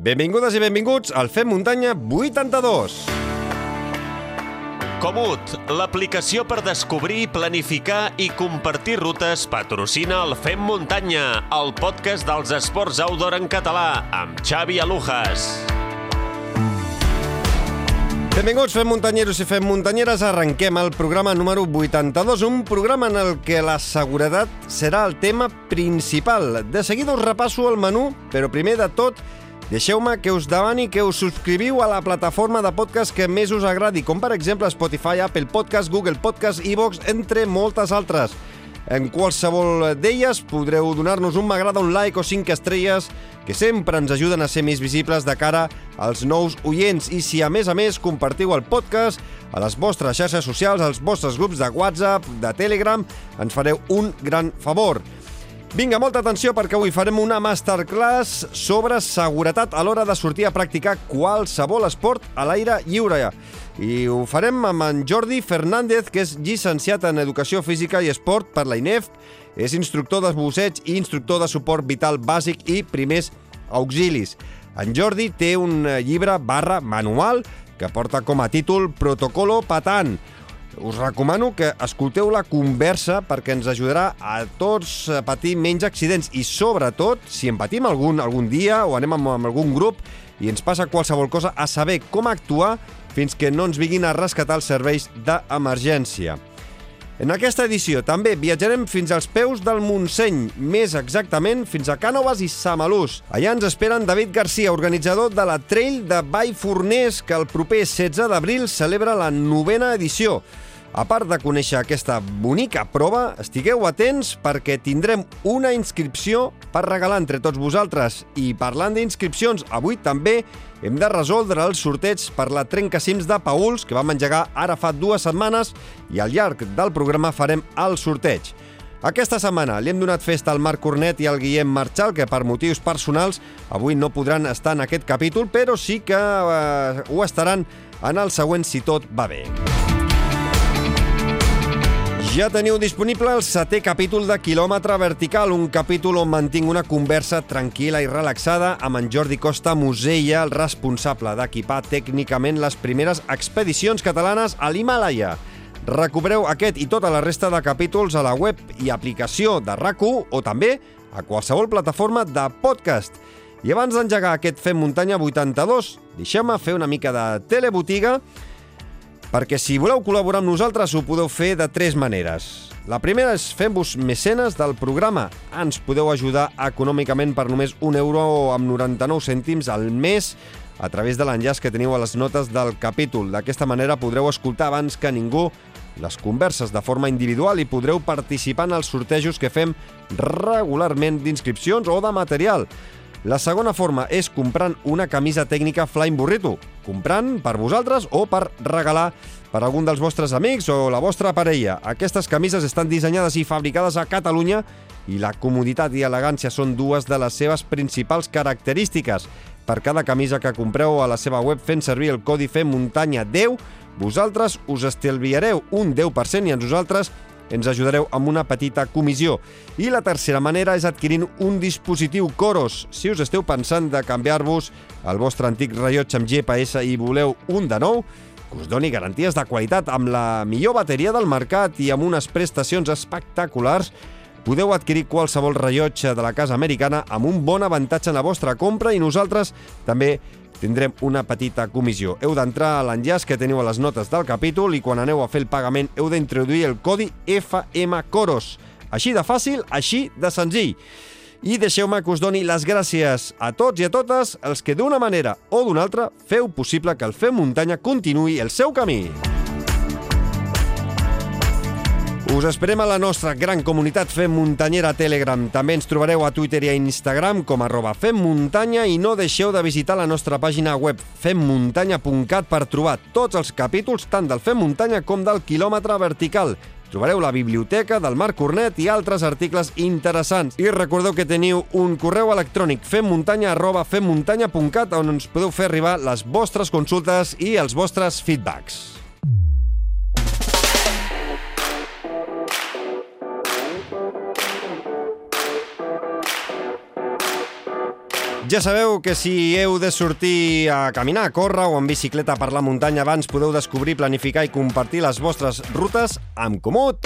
Benvingudes i benvinguts al Fem Muntanya 82. Comut, l'aplicació per descobrir, planificar i compartir rutes patrocina el Fem Muntanya, el podcast dels esports outdoor en català, amb Xavi Alujas. Benvinguts, fem muntanyeros i fem muntanyeres. Arrenquem el programa número 82, un programa en el que la seguretat serà el tema principal. De seguida us repasso el menú, però primer de tot Deixeu-me que us demani que us subscriviu a la plataforma de podcast que més us agradi, com per exemple Spotify, Apple Podcast, Google Podcast, iVox, entre moltes altres. En qualsevol d'elles podreu donar-nos un m'agrada, un like o 5 estrelles que sempre ens ajuden a ser més visibles de cara als nous oients. I si a més a més compartiu el podcast a les vostres xarxes socials, als vostres grups de WhatsApp, de Telegram, ens fareu un gran favor. Vinga, molta atenció perquè avui farem una masterclass sobre seguretat a l'hora de sortir a practicar qualsevol esport a l'aire lliure. I ho farem amb en Jordi Fernández, que és llicenciat en Educació Física i Esport per la INEF, és instructor de busseig i instructor de suport vital bàsic i primers auxilis. En Jordi té un llibre barra manual que porta com a títol Protocolo Patant, us recomano que escolteu la conversa perquè ens ajudarà a tots a patir menys accidents i sobretot, si en patim algun, algun dia o anem amb, amb algun grup i ens passa qualsevol cosa, a saber com actuar fins que no ens vinguin a rescatar els serveis d'emergència. En aquesta edició també viatjarem fins als peus del Montseny, més exactament fins a Cànoves i Samalús. Allà ens esperen David Garcia, organitzador de la Trail de Vall Forners, que el proper 16 d'abril celebra la novena edició. A part de conèixer aquesta bonica prova, estigueu atents perquè tindrem una inscripció per regalar entre tots vosaltres. I parlant d'inscripcions, avui també hem de resoldre el sorteig per la Trencacims de Pauls, que vam engegar ara fa dues setmanes, i al llarg del programa farem el sorteig. Aquesta setmana li hem donat festa al Marc Cornet i al Guillem Marchal, que per motius personals avui no podran estar en aquest capítol, però sí que eh, ho estaran en el següent si tot va bé. Ja teniu disponible el setè capítol de Kilòmetre Vertical, un capítol on mantinc una conversa tranquil·la i relaxada amb en Jordi Costa Musella, el responsable d'equipar tècnicament les primeres expedicions catalanes a l'Himalaya. Recupereu aquest i tota la resta de capítols a la web i aplicació de rac o també a qualsevol plataforma de podcast. I abans d'engegar aquest Fem Muntanya 82, deixeu-me fer una mica de telebotiga perquè si voleu col·laborar amb nosaltres ho podeu fer de tres maneres. La primera és fent-vos mecenes del programa. Ens podeu ajudar econòmicament per només un euro amb 99 cèntims al mes a través de l'enllaç que teniu a les notes del capítol. D'aquesta manera podreu escoltar abans que ningú les converses de forma individual i podreu participar en els sortejos que fem regularment d'inscripcions o de material. La segona forma és comprant una camisa tècnica Flying Burrito, comprant per vosaltres o per regalar per algun dels vostres amics o la vostra parella. Aquestes camises estan dissenyades i fabricades a Catalunya i la comoditat i elegància són dues de les seves principals característiques. Per cada camisa que compreu a la seva web fent servir el codi FEMUNTANYA 10, vosaltres us estalviareu un 10% i a nosaltres ens ajudareu amb una petita comissió. I la tercera manera és adquirint un dispositiu Coros. Si us esteu pensant de canviar-vos el vostre antic rellotge amb GPS i voleu un de nou, que us doni garanties de qualitat amb la millor bateria del mercat i amb unes prestacions espectaculars, podeu adquirir qualsevol rellotge de la casa americana amb un bon avantatge en la vostra compra i nosaltres també tindrem una petita comissió. Heu d'entrar a l'enllaç que teniu a les notes del capítol i quan aneu a fer el pagament heu d'introduir el codi FMCOROS. Així de fàcil, així de senzill. I deixeu-me que us doni les gràcies a tots i a totes els que d'una manera o d'una altra feu possible que el Fem Muntanya continuï el seu camí. Us esperem a la nostra gran comunitat Fem Muntanyera Telegram. També ens trobareu a Twitter i a Instagram com arroba femmuntanya i no deixeu de visitar la nostra pàgina web femmuntanya.cat per trobar tots els capítols tant del Fem Muntanya com del quilòmetre vertical. Trobareu la biblioteca del Marc Cornet i altres articles interessants. I recordeu que teniu un correu electrònic femmuntanya arroba femmuntanya.cat on ens podeu fer arribar les vostres consultes i els vostres feedbacks. Ja sabeu que si heu de sortir a caminar, a córrer o en bicicleta per la muntanya abans podeu descobrir, planificar i compartir les vostres rutes amb Comut.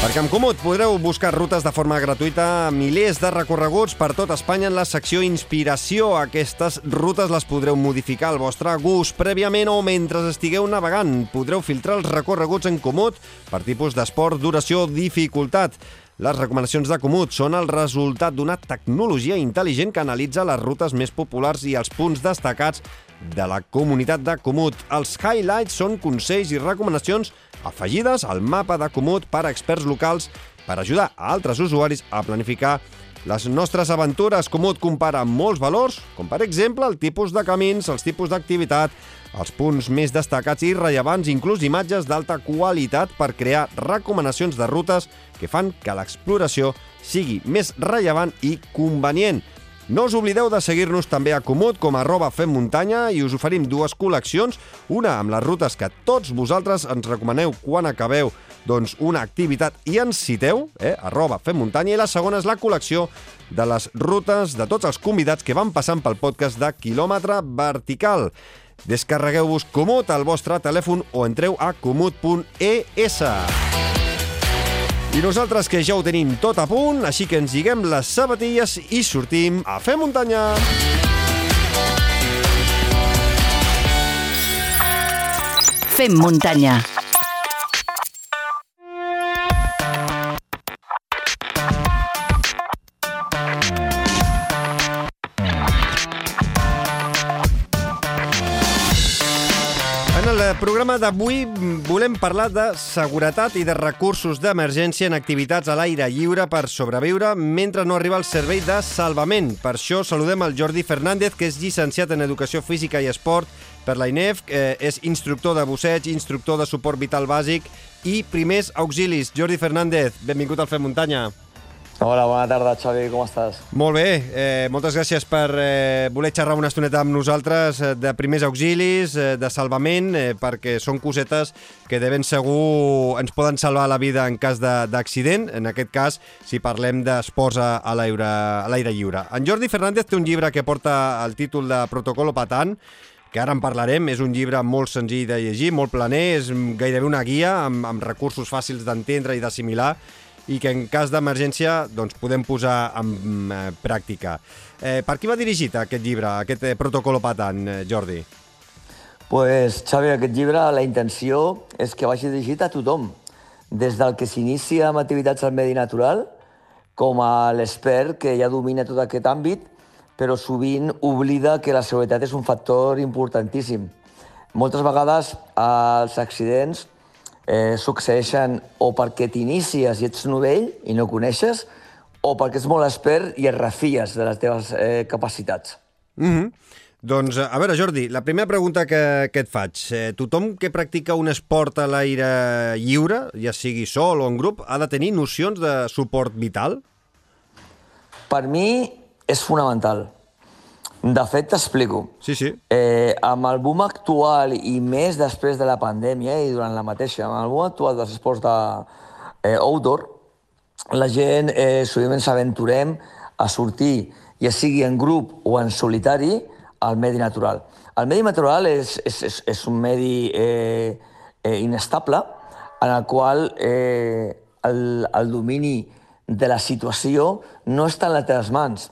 Perquè amb Comut podreu buscar rutes de forma gratuïta, milers de recorreguts per tot Espanya en la secció Inspiració. Aquestes rutes les podreu modificar al vostre gust prèviament o mentre estigueu navegant. Podreu filtrar els recorreguts en Comut per tipus d'esport, duració, dificultat. Les recomanacions de Comut són el resultat d'una tecnologia intel·ligent que analitza les rutes més populars i els punts destacats de la comunitat de Comut. Els highlights són consells i recomanacions afegides al mapa de Comut per experts locals per ajudar a altres usuaris a planificar les nostres aventures. Comut compara molts valors, com per exemple el tipus de camins, els tipus d'activitat, els punts més destacats i rellevants, inclús imatges d'alta qualitat per crear recomanacions de rutes que fan que l'exploració sigui més rellevant i convenient. No us oblideu de seguir-nos també a Comut com a arroba Fem Muntanya i us oferim dues col·leccions, una amb les rutes que tots vosaltres ens recomaneu quan acabeu doncs, una activitat i ens citeu, eh, arroba Fem Muntanya, i la segona és la col·lecció de les rutes de tots els convidats que van passant pel podcast de Quilòmetre Vertical. Descarregueu-vos Comut al vostre telèfon o entreu a comut.es. I nosaltres que ja ho tenim tot a punt, així que ens lliguem les sabatilles i sortim a fer muntanya. Fem muntanya. Programa d'avui volem parlar de seguretat i de recursos d'emergència en activitats a l'aire lliure per sobreviure mentre no arriba el servei de salvament. Per això saludem el Jordi Fernández, que és llicenciat en Educació Física i Esport per la INEF, eh, és instructor de busseig, instructor de suport vital bàsic i primers auxilis. Jordi Fernández, benvingut al Fem Muntanya. Hola, bona tarda, Xavi, com estàs? Molt bé, eh, moltes gràcies per eh, voler xerrar una estoneta amb nosaltres eh, de primers auxilis, eh, de salvament, eh, perquè són cosetes que de ben segur ens poden salvar la vida en cas de- d'accident, en aquest cas si parlem d'esports a, a l'aire lliure. En Jordi Fernández té un llibre que porta el títol de Protocolo Patant, que ara en parlarem, és un llibre molt senzill de llegir, molt planer, és gairebé una guia amb, amb recursos fàcils d'entendre i d'assimilar, i que en cas d'emergència doncs, podem posar en eh, pràctica. Eh, per qui va dirigit aquest llibre, aquest eh, patant, eh, Jordi? pues, Xavi, aquest llibre, la intenció és que vagi dirigit a tothom, des del que s'inicia amb activitats al medi natural, com a l'expert que ja domina tot aquest àmbit, però sovint oblida que la seguretat és un factor importantíssim. Moltes vegades els accidents eh, succeeixen o perquè t'inicies i ets novell i no coneixes, o perquè ets molt expert i et refies de les teves eh, capacitats. Mm -hmm. Doncs, a veure, Jordi, la primera pregunta que, que et faig. Eh, tothom que practica un esport a l'aire lliure, ja sigui sol o en grup, ha de tenir nocions de suport vital? Per mi és fonamental. De fet, t'explico. Sí, sí. Eh, amb el boom actual i més després de la pandèmia i durant la mateixa, amb el boom actual dels esports de eh, outdoor, la gent eh, sovint ens aventurem a sortir, ja sigui en grup o en solitari, al medi natural. El medi natural és, és, és, és un medi eh, eh, inestable en el qual eh, el, el domini de la situació no està en les teves mans.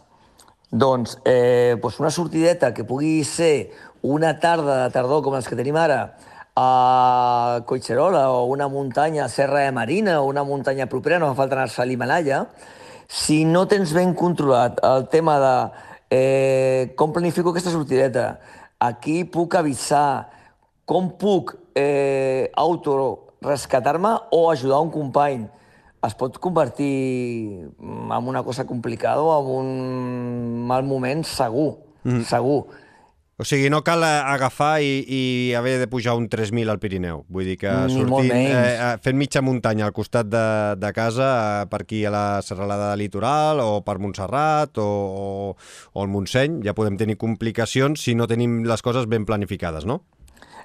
Doncs eh, doncs una sortideta que pugui ser una tarda de tardor com les que tenim ara a Collserola o una muntanya a Serra de Marina o una muntanya propera, no fa falta anar-se a l'Himalaya, si no tens ben controlat el tema de eh, com planifico aquesta sortideta, a qui puc avisar, com puc eh, autorescatar-me o ajudar un company, es pot convertir en una cosa complicada o en un mal moment segur, mm. segur. O sigui, no cal agafar i, i haver de pujar un 3.000 al Pirineu. Vull dir que sortint, eh, eh, fent mitja muntanya al costat de, de casa, eh, per aquí a la serralada litoral, o per Montserrat, o, o, o el Montseny, ja podem tenir complicacions si no tenim les coses ben planificades, no?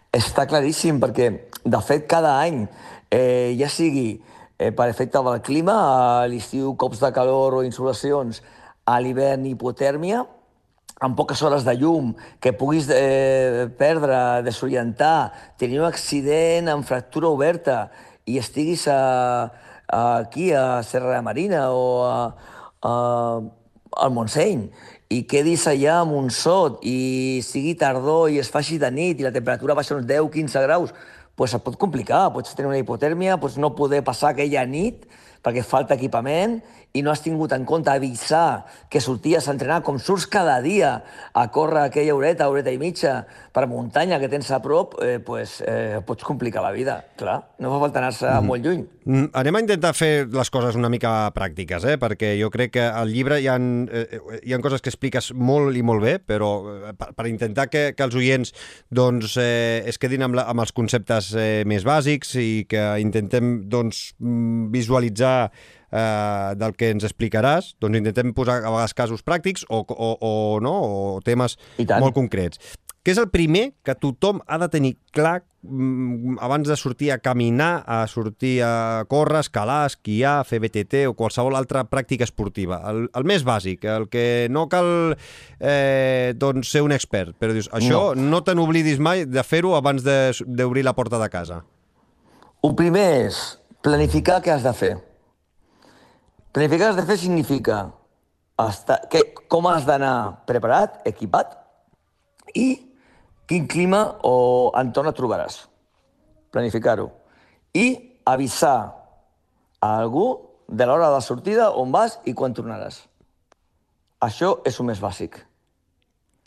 Està claríssim, perquè, de fet, cada any, eh, ja sigui eh, per efecte del clima, a l'estiu cops de calor o insolacions, a l'hivern hipotèrmia, amb poques hores de llum, que puguis eh, perdre, desorientar, tenir un accident amb fractura oberta i estiguis a, a, aquí a Serra Marina o a, a, al Montseny i quedis allà amb un sot i sigui tardor i es faci de nit i la temperatura baixa uns 10-15 graus, pues et pot complicar, pots tenir una hipotèrmia, pots no poder passar aquella nit perquè falta equipament i no has tingut en compte avisar que sorties a entrenar com surts cada dia a córrer aquella horeta, horeta i mitja per muntanya que tens a prop, eh, pues, eh, pots complicar la vida, clar. No fa falta anar-se mm. molt lluny. Mm, anem a intentar fer les coses una mica pràctiques, eh? perquè jo crec que al llibre hi ha, eh, hi ha coses que expliques molt i molt bé, però eh, per, per intentar que, que els oients doncs, eh, es quedin amb, la, amb els conceptes eh, més bàsics i que intentem doncs, mm, visualitzar eh, del que ens explicaràs, doncs intentem posar a vegades casos pràctics o, o, o, no? o temes molt concrets. Què és el primer que tothom ha de tenir clar mm, abans de sortir a caminar, a sortir a córrer, escalar, esquiar, fer BTT o qualsevol altra pràctica esportiva? El, el més bàsic, el que no cal eh, doncs ser un expert, però dius, això no, no te n'oblidis mai de fer-ho abans d'obrir la porta de casa. El primer és planificar què has de fer. Planificar de fer significa estar, que, com has d'anar preparat, equipat, i quin clima o entorn et trobaràs. Planificar-ho. I avisar a algú de l'hora de sortida, on vas i quan tornaràs. Això és el més bàsic.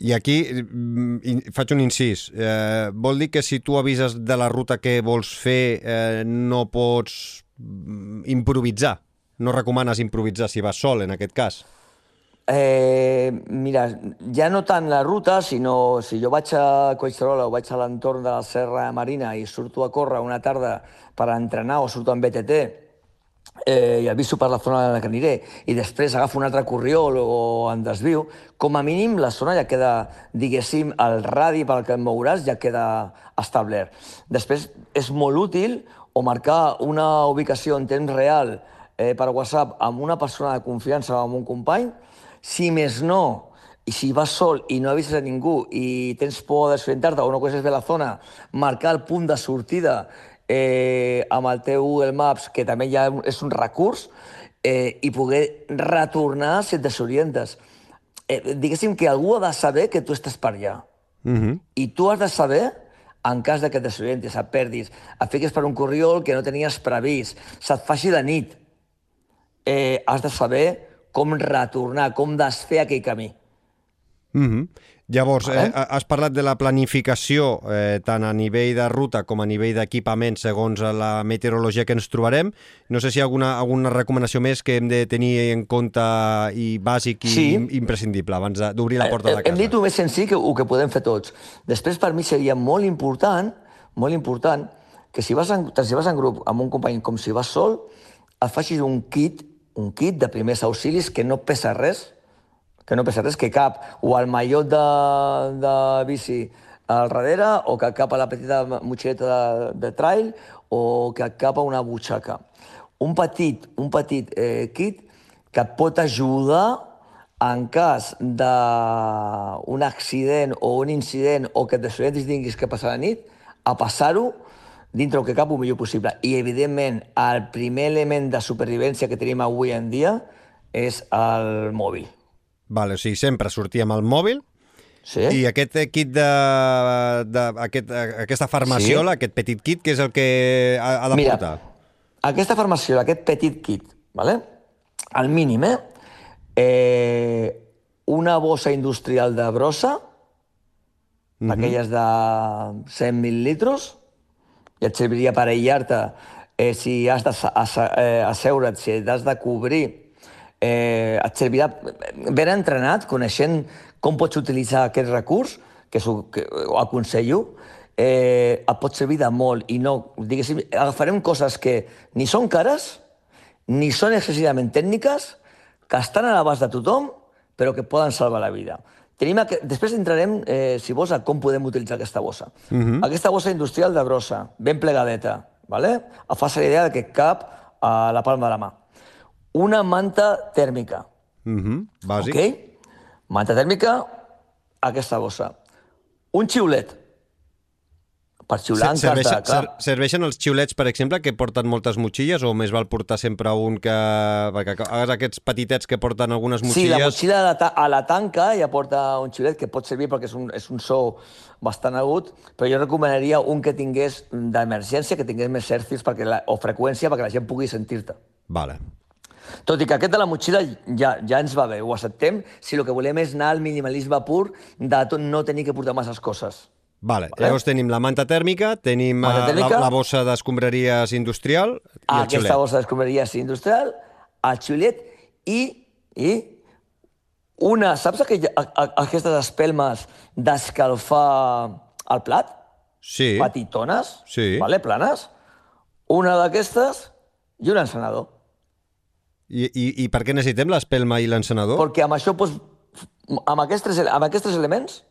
I aquí mm, faig un incís. Eh, vol dir que si tu avises de la ruta que vols fer eh, no pots mm, improvisar? No recomanes improvisar si vas sol, en aquest cas? Eh, mira, ja no tant la ruta, sinó si jo vaig a Collserola o vaig a l'entorn de la Serra Marina i surto a córrer una tarda per entrenar o surto amb BTT eh, i aviso per la zona en la que aniré i després agafo un altre corriol o en desviu, com a mínim la zona ja queda, diguéssim, el radi pel que et mouràs ja queda establert. Després és molt útil o marcar una ubicació en temps real eh, per WhatsApp amb una persona de confiança o amb un company, si més no, i si vas sol i no avises a ningú i tens por de desorientar-te o no coneixes bé la zona, marcar el punt de sortida eh, amb el teu Google Maps, que també ja és un recurs, eh, i poder retornar si et desorientes. Eh, diguéssim que algú ha de saber que tu estàs per allà. Uh mhm. -huh. I tu has de saber en cas de que et desorientis, et perdis, et fiquis per un corriol que no tenies previst, se't faci de nit, eh, has de saber com retornar, com desfer aquell camí. Mm -hmm. Llavors, eh, has parlat de la planificació eh, tant a nivell de ruta com a nivell d'equipament segons la meteorologia que ens trobarem. No sé si hi ha alguna, alguna recomanació més que hem de tenir en compte i bàsic i sí. imprescindible abans d'obrir la porta de casa. Hem dit el més senzill que, el que podem fer tots. Després, per mi, seria molt important, molt important, que si vas en, tant si vas en grup amb un company com si vas sol, et facis un kit un kit de primers auxilis que no pesa res, que no pesa res, que cap o al mallot de, de bici al darrere o que cap a la petita motxileta de, de trail o que cap a una butxaca. Un petit, un petit eh, kit que et pot ajudar en cas d'un accident o un incident o que et desorientis tinguis que passar la nit, a passar-ho dintre el que cap el millor possible. I, evidentment, el primer element de supervivència que tenim avui en dia és el mòbil. Vale, o sigui, sempre sortir amb el mòbil Sí. I aquest kit de... de aquest, aquesta farmaciola, sí. aquest petit kit, que és el que ha, ha de Mira, portar? aquesta farmaciola, aquest petit kit, vale? al mínim, eh? eh una bossa industrial de brossa, mm -hmm. aquelles de 100 mil·litros, i et serviria per aïllar-te eh, si has d'asseure't, eh, si has de cobrir, eh, et servirà ben entrenat, coneixent com pots utilitzar aquest recurs, que, que ho aconsello, eh, et pot servir de molt i no, diguéssim, agafarem coses que ni són cares, ni són excessivament tècniques, que estan a l'abast de tothom, però que poden salvar la vida. Tenim aqu... Després entrarem, eh, si vols, a com podem utilitzar aquesta bossa. Uh mhm. -huh. Aquesta bossa industrial de brossa, ben plegadeta, ¿vale? fa la idea de que cap a la palma de la mà. Una manta tèrmica. Uh mhm, -huh. Bàsic. Ok? Manta tèrmica, aquesta bossa. Un xiulet. Per xiular en. Serveixen, Clar, ser, serveixen els xiulets, per exemple, que porten moltes motxilles o més val portar sempre un que... Perquè aquests petitets que porten algunes Sí, motxilles... la motxilla a la, ta a la tanca ja porta un xiulet que pot servir perquè és un, és un so bastant agut, però jo recomanaria un que tingués d'emergència, que tingués més hercis perquè la, o freqüència perquè la gent pugui sentir-te. Vale. Tot i que aquest de la motxilla ja, ja ens va bé, ho acceptem, si el que volem és anar al minimalisme pur de tot no tenir que portar masses coses. Vale. Vale. Llavors tenim la manta tèrmica, tenim Manta eh, tèrmica. la, la bossa d'escombraries industrial i el Aquesta xiulet. bossa d'escombraries industrial, el xiulet i, i una, saps aquella, a, a, aquestes espelmes d'escalfar el plat? Sí. Petitones, Sí. vale, planes? Una d'aquestes i un encenador. I, i, I per què necessitem l'espelma i l'encenador? Perquè amb això pots, amb aquests, tres, amb aquests tres elements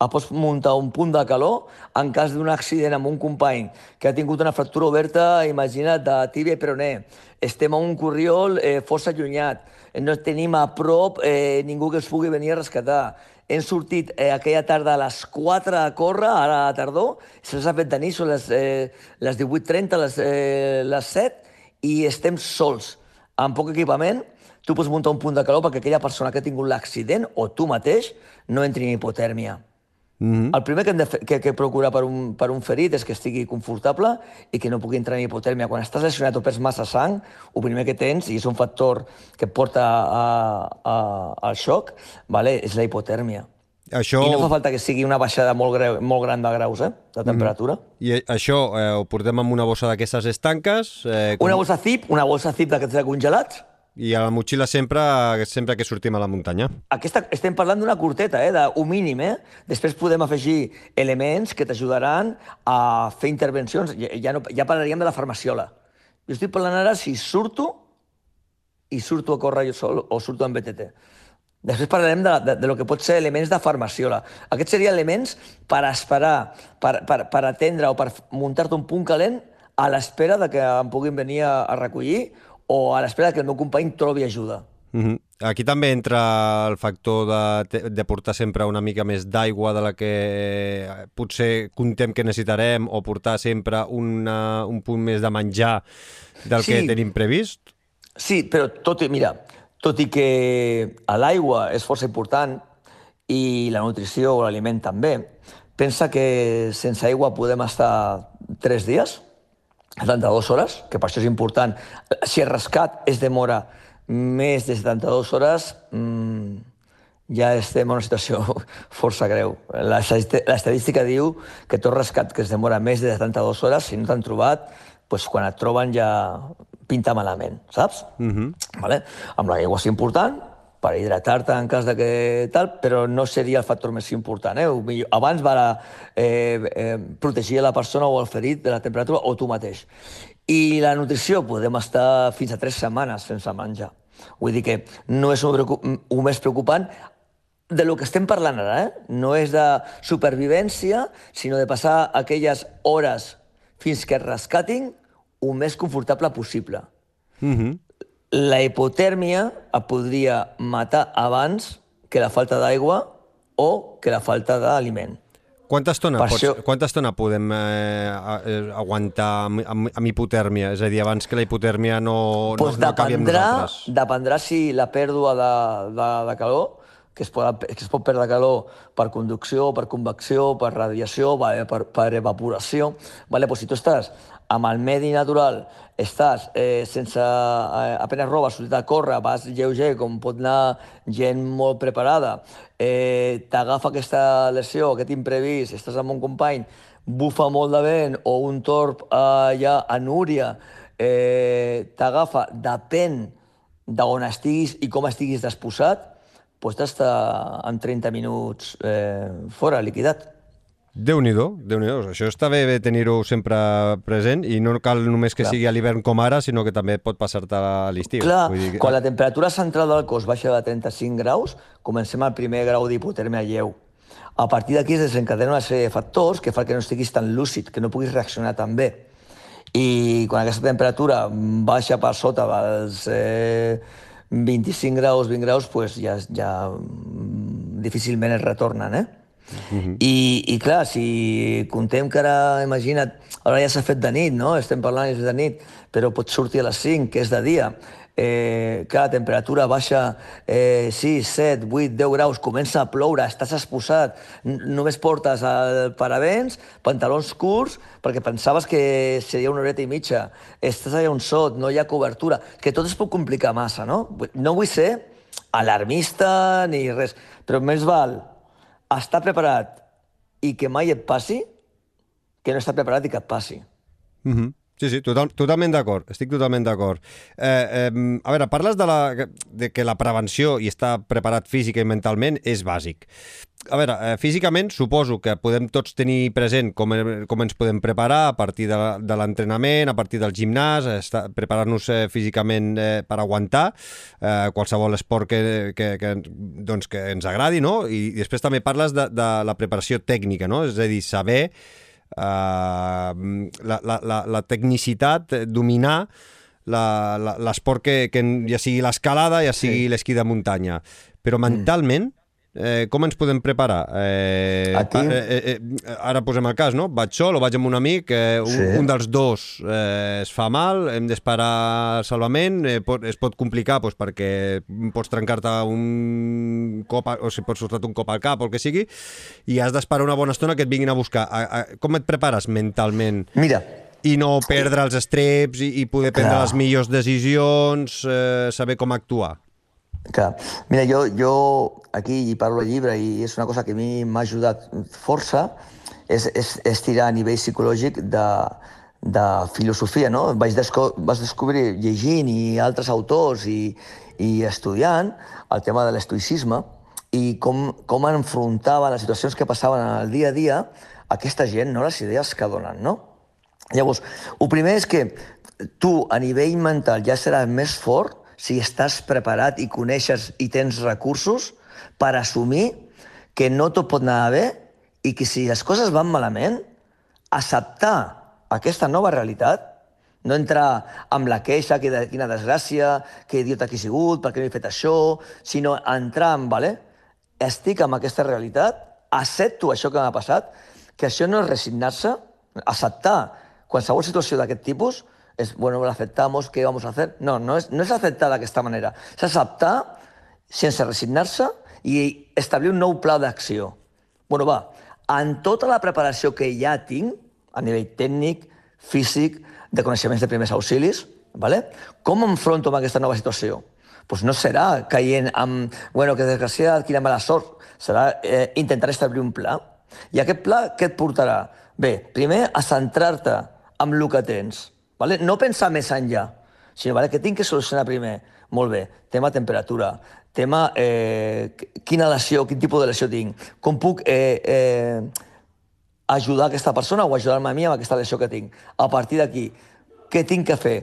ah, pots muntar un punt de calor en cas d'un accident amb un company que ha tingut una fractura oberta, imagina't, de tíbia i peroné. Estem a un corriol eh, força allunyat. No tenim a prop eh, ningú que es pugui venir a rescatar. Hem sortit eh, aquella tarda a les 4 a córrer, ara a la tardor, se'ls ha fet de nit, són les, eh, les 18.30, les, eh, les 7, i estem sols, amb poc equipament, tu pots muntar un punt de calor perquè aquella persona que ha tingut l'accident, o tu mateix, no entri en hipotèrmia. Mm -hmm. El primer que hem de fer, que, que procurar per un, per un ferit és que estigui confortable i que no pugui entrar en hipotèrmia. Quan estàs lesionat o perds massa sang, el primer que tens, i és un factor que et porta a, a, al xoc, vale, és la hipotèrmia. Això, I no fa falta que sigui una baixada molt, greu, molt gran de graus, eh, de temperatura. Mm i això eh, ho portem amb una bossa d'aquestes estanques eh, com- Una bossa zip, una bossa zip d'aquests de congelats, i a la motxilla sempre sempre que sortim a la muntanya. Aquesta, estem parlant d'una curteta, eh, d'un mínim. Eh? Després podem afegir elements que t'ajudaran a fer intervencions. Ja, ja, no, ja parlaríem de la farmaciola. Jo estic parlant ara si surto i surto a córrer jo sol o surto en BTT. Després parlarem de, de, de lo que pot ser elements de farmaciola. Aquests serien elements per esperar, per, per, per atendre o per muntar-te un punt calent a l'espera de que em puguin venir a, a recollir o a l'espera que el meu company trobi ajuda. Mm -hmm. Aquí també entra el factor de, de portar sempre una mica més d'aigua de la que eh, potser contem que necessitarem o portar sempre una, un punt més de menjar del Sí. que tenim previst. Sí, però tot i, mira, tot i que l'aigua és força important i la nutrició o l'aliment també, pensa que sense aigua podem estar 3 dies, 72 hores, que per això és important. Si el rescat es demora més de 72 hores, mmm, ja estem en una situació força greu. L'estadística diu que tot rescat que es demora més de 72 hores, si no t'han trobat, doncs quan et troben ja pinta malament, saps? Mm -hmm. vale? Amb l'aigua és important, per hidratar-te en cas de que tal, però no seria el factor més important. Eh? Millor- Abans va eh, eh, protegir la persona o el ferit de la temperatura o tu mateix. I la nutrició, podem estar fins a tres setmanes sense menjar. Vull dir que no és el més preocupant de lo que estem parlant ara, eh? no és de supervivència, sinó de passar aquelles hores fins que es rescatin el més confortable possible. Mm -hmm. La hipotèrmia et podria matar abans que la falta d'aigua o que la falta d'aliment. Quanta estona, Per pots, això- quanta estona podem eh, a- eh, aguantar amb, amb, amb hipotèrmia? És a dir, abans que la hipotèrmia no, pues no, no acabi amb nosaltres. dependrà si la pèrdua de, de, de calor, que es, pot, que es pot perdre calor per conducció, per convecció, per radiació, per, per evaporació. Vale, pues si tu estàs amb el medi natural, estàs eh, sense eh, apenes roba, sortit a córrer, vas lleuger, com pot anar gent molt preparada, eh, t'agafa aquesta lesió, aquest imprevist, estàs amb un company, bufa molt de vent o un torb eh, ja a Núria, eh, t'agafa, depèn d'on estiguis i com estiguis disposat, pots estar en 30 minuts eh, fora, liquidat. Déu-n'hi-do, déu nhi déu Això està bé, bé tenir-ho sempre present i no cal només que Clar. sigui a l'hivern com ara, sinó que també pot passar-te a l'estiu. Clar, Vull dir que- quan la temperatura central del cos baixa de 35 graus, comencem al primer grau d'hipotèrmia lleu. A partir d'aquí es desencadenen una sèrie de factors que fa que no estiguis tan lúcid, que no puguis reaccionar tan bé. I quan aquesta temperatura baixa per sota dels eh, 25 graus, 20 graus, pues ja, ja, difícilment es retornen, eh? I, I clar, si contem que ara, imagina't, ara ja s'ha fet de nit, no? Estem parlant de nit, però pot sortir a les 5, que és de dia. Eh, clar, la temperatura baixa eh, 6, 7, 8, 10 graus, comença a ploure, estàs exposat, només portes el paravents, pantalons curts, perquè pensaves que seria una horeta i mitja, estàs allà un sot, no hi ha cobertura, que tot es pot complicar massa, no? No vull ser alarmista ni res, però més val estar preparat i que mai et passi que no estar preparat i que et passi. Mm -hmm. Sí, sí, total, totalment d'acord, estic totalment d'acord. Eh, eh, a veure, parles de, la, de que la prevenció i estar preparat física i mentalment és bàsic. A veure, eh, físicament suposo que podem tots tenir present com, eh, com ens podem preparar a partir de, de l'entrenament, a partir del gimnàs, estar- preparar-nos eh, físicament eh, per aguantar eh, qualsevol esport que, que, que, doncs, que ens agradi, no? I, I després també parles de, de la preparació tècnica, no? És a dir, saber la, la, la, la tecnicitat, eh, dominar l'esport que, que ja sigui l'escalada, ja sigui Sí. l'esquí de muntanya. Però mentalment, eh, com ens podem preparar? Eh, Aquí- pa- eh, eh, ara posem el cas, no? Vaig sol o vaig amb un amic, eh, un, Sí. un dels dos eh, es fa mal, hem d'esperar salvament, eh, pot, es pot complicar doncs, perquè pots trencar-te un cop, a- o si pots sortir un cop al cap o el que sigui, i has d'esperar una bona estona que et vinguin a buscar. A, a, com et prepares mentalment? Mira, i no perdre els estreps i, i poder prendre Clar. les millors decisions, eh, saber com actuar. Que, mira jo, jo aquí parlo al llibre i és una cosa que a mi m'ha ajudat força, és, és, és tirar a nivell psicològic de, de filosofia, no? Vaig, desco vaig descobrir llegint i altres autors i, i estudiant el tema de l'estoïcisme i com, com enfrontaven les situacions que passaven en el dia a dia aquesta gent, no? les idees que donen, no? Llavors, el primer és que tu, a nivell mental, ja seràs més fort si estàs preparat i coneixes i tens recursos per assumir que no tot pot anar bé i que si les coses van malament, acceptar aquesta nova realitat, no entrar amb la queixa, que de, quina desgràcia, que idiota que he sigut, per què no he fet això, sinó entrar en, vale, estic amb aquesta realitat, accepto això que m'ha passat, que això no és resignar-se, acceptar qualsevol situació d'aquest tipus, és, bueno, la aceptamos, ¿qué vamos a hacer? No, no és, no és acceptar d'aquesta manera. És acceptar sense resignar-se i establir un nou pla d'acció. Bueno, va, en tota la preparació que ja tinc, a nivell tècnic, físic, de coneixements de primers auxilis, vale? com enfronto amb aquesta nova situació? Pues no serà caient amb, bueno, que desgraciat, quina mala sort. Serà eh, intentar establir un pla. I aquest pla què et portarà? Bé, primer a centrar-te amb el que tens. Vale? No pensar més enllà, sinó vale, que tinc que solucionar primer. Molt bé, tema temperatura, tema eh, quina lesió, quin tipus de lesió tinc, com puc eh, eh, ajudar aquesta persona o ajudar-me a mi amb aquesta lesió que tinc. A partir d'aquí, què tinc que fer?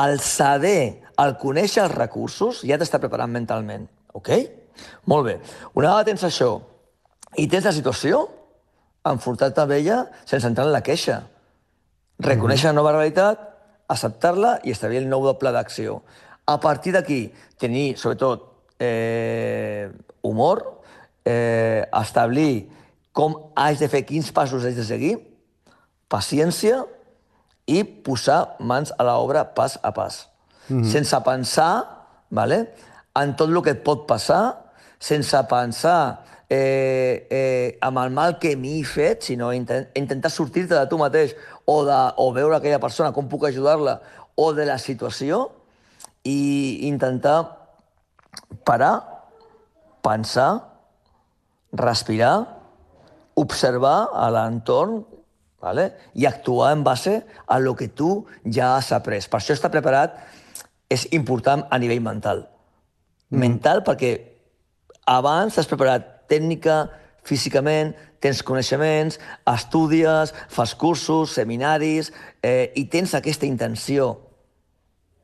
El saber, el conèixer els recursos, ja t'està preparant mentalment. Ok? Molt bé. Una vegada tens això i tens la situació, enfrontar-te amb ella sense entrar en la queixa. Reconèixer la nova realitat, acceptar-la i establir el nou pla d'acció. A partir d'aquí, tenir, sobretot, eh, humor, eh, establir com haig de fer, quins passos haig de seguir, paciència i posar mans a l'obra pas a pas. Mm -hmm. Sense pensar vale, en tot el que et pot passar, sense pensar eh, eh, amb el mal que m'he fet, sinó intent, intentar sortir-te de tu mateix o, de, o veure aquella persona, com puc ajudar-la, o de la situació, i intentar parar, pensar, respirar, observar a l'entorn ¿vale? i actuar en base a lo que tu ja has après. Per això estar preparat és important a nivell mental. Mm. Mental perquè abans t'has preparat tècnica, físicament, tens coneixements, estudies, fas cursos, seminaris, eh, i tens aquesta intenció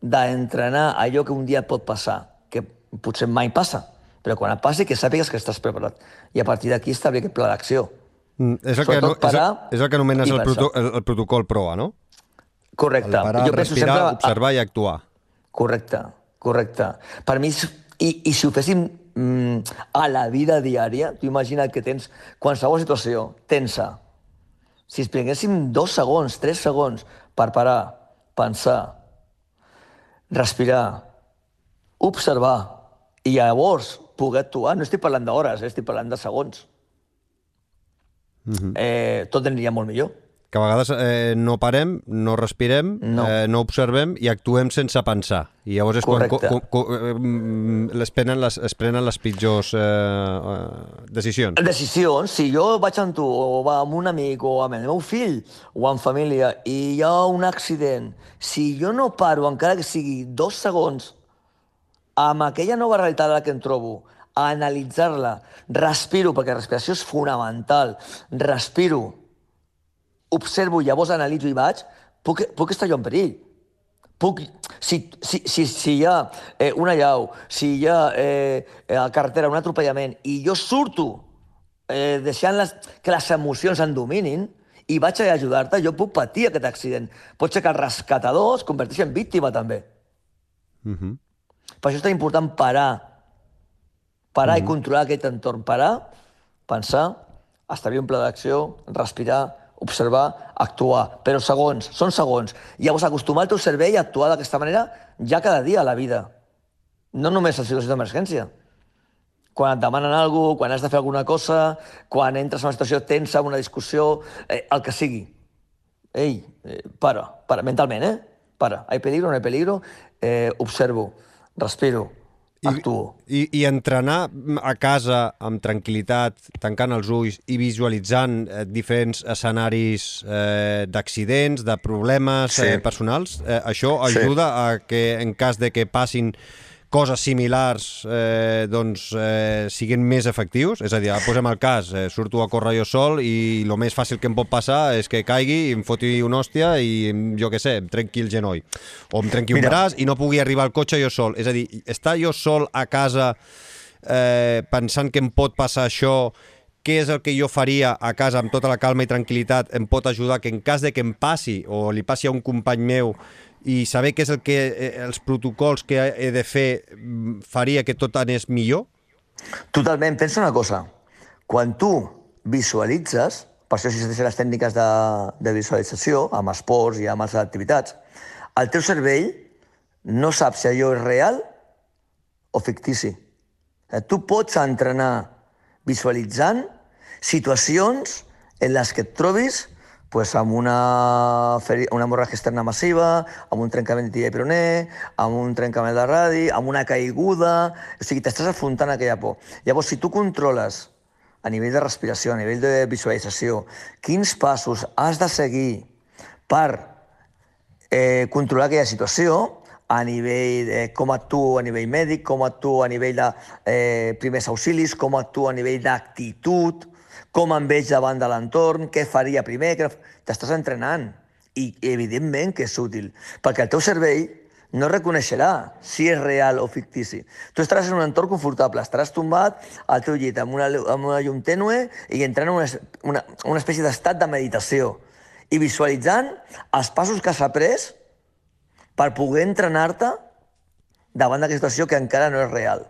d'entrenar allò que un dia pot passar, que potser mai passa, però quan et passi que sàpigues que estàs preparat. I a partir d'aquí establir aquest pla d'acció. Mm, és, el que, Sobretot no, és, és el que anomenes el, proto, el, el protocol PROA, no? Correcte. El parar, jo penso respirar, sempre... observar i actuar. Correcte, correcte. Per mi, i, i si ho féssim a la vida diària. Tu imagina't que tens qualsevol situació tensa. Si es prenguéssim dos segons, tres segons per parar, pensar, respirar, observar i llavors poder actuar, no estic parlant d'hores, eh, estic parlant de segons, mm -hmm. eh, tot aniria molt millor que a vegades eh, no parem, no respirem, no. Eh, no observem i actuem sense pensar. I llavors és Correcte. quan co, co, eh, es, prenen les, es prenen les pitjors eh, eh, decisions. Decisions, si jo vaig amb tu o va amb un amic o amb el meu fill o amb família i hi ha un accident, si jo no paro, encara que sigui dos segons, amb aquella nova realitat que em trobo, a analitzar-la, respiro, perquè la respiració és fonamental, respiro, observo, llavors analitzo i vaig, puc, puc estar jo en perill. Puc, si, si, si, si hi ha eh, una llau, si hi ha eh, a la carretera un atropellament i jo surto eh, deixant les, que les emocions en dominin i vaig a ajudar-te, jo puc patir aquest accident. Pot ser que el rescatador es converteixi en víctima, també. Uh -huh. Per això és tan important parar. Parar uh -huh. i controlar aquest entorn. Parar, pensar, establir un pla d'acció, respirar, observar, actuar. Però segons, són segons. Llavors, acostumar el teu cervell a actuar d'aquesta manera ja cada dia a la vida. No només en situacions d'emergència. Quan et demanen alguna cosa, quan has de fer alguna cosa, quan entres en una situació tensa, una discussió, eh, el que sigui. Ei, eh, para, para, mentalment, eh? Para. Hay peligro, no hay peligro, eh, observo, respiro, actuo. I, I entrenar a casa amb tranquil·litat, tancant els ulls i visualitzant eh, diferents escenaris eh, d'accidents, de problemes sí. eh, personals, eh, això ajuda sí. a que en cas de que passin coses similars eh, doncs, eh, siguin més efectius? És a dir, posem el cas, eh, surto a córrer jo sol i el més fàcil que em pot passar és que caigui, em foti una hòstia i jo què sé, em trenqui el genoll. O em trenqui Mira. un braç i no pugui arribar al cotxe jo sol. És a dir, estar jo sol a casa eh, pensant que em pot passar això què és el que jo faria a casa amb tota la calma i tranquil·litat em pot ajudar que en cas de que em passi o li passi a un company meu i saber què és el que eh, els protocols que he de fer mm, faria que tot anés millor? Totalment. Pensa una cosa. Quan tu visualitzes, per això existeixen les tècniques de, de visualització, amb esports i amb altres activitats, el teu cervell no sap si allò és real o fictici. Eh, tu pots entrenar visualitzant situacions en les que et trobis pues, amb una, una hemorràgia externa massiva, amb un trencament de tibia i peroné, amb un trencament de radi, amb una caiguda... O sigui, t'estàs afrontant aquella por. Llavors, si tu controles a nivell de respiració, a nivell de visualització, quins passos has de seguir per eh, controlar aquella situació, a nivell de com actuo a nivell mèdic, com actuo a nivell de eh, primers auxilis, com actuo a nivell d'actitud, com em veig davant de l'entorn, què faria primer, que t'estàs entrenant. I evidentment que és útil, perquè el teu cervell no reconeixerà si és real o fictici. Tu estaràs en un entorn confortable, estaràs tombat al teu llit amb una, amb una llum tènue i entrant en una, una, una espècie d'estat de meditació i visualitzant els passos que has après per poder entrenar-te davant d'aquesta situació que encara no és real.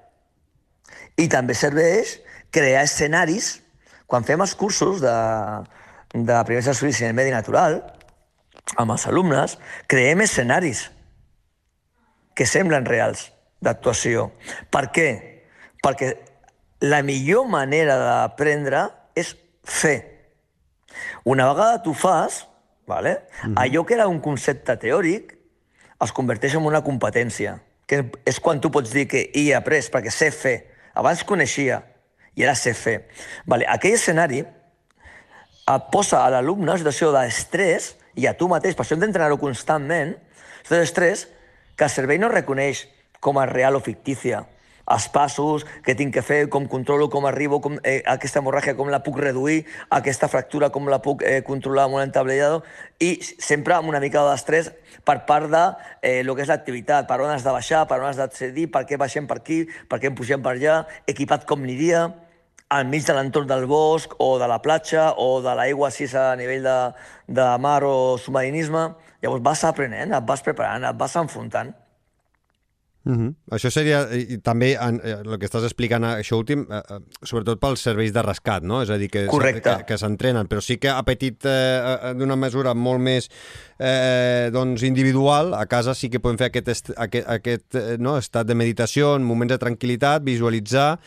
I també serveix crear escenaris quan fem els cursos de, de primers estudis en el medi natural, amb els alumnes, creem escenaris que semblen reals d'actuació. Per què? Perquè la millor manera d'aprendre és fer. Una vegada tu fas, vale? Mm -hmm. allò que era un concepte teòric es converteix en una competència, que és quan tu pots dir que hi he après, perquè sé fer. Abans coneixia, i sé fer. Vale, aquell escenari et posa a l'alumne en una situació d'estrès i a tu mateix, per això hem d'entrenar-ho constantment, situació d'estrès que el cervell no reconeix com a real o fictícia els passos que tinc que fer, com controlo, com arribo, com, eh, aquesta hemorràgia, com la puc reduir, aquesta fractura, com la puc eh, controlar amb un entablellado, i sempre amb una mica d'estrès per part de eh, lo que és l'activitat, per on has de baixar, per on has d'accedir, per què baixem per aquí, per què em pugem per allà, equipat com aniria, al mig de l'entorn del bosc o de la platja o de l'aigua així a nivell de, de mar o submarinisme. Llavors vas aprenent, et vas preparant, et vas enfrontant. Uh -huh. Això seria, i, també en, eh, el que estàs explicant, eh, això últim, eh, eh, sobretot pels serveis de rescat, no? És a dir, que, Correcte. que, que s'entrenen, però sí que a petit, eh, d'una mesura molt més eh, doncs individual, a casa sí que podem fer aquest, est, aquest, aquest no, estat de meditació, en moments de tranquil·litat, visualitzar,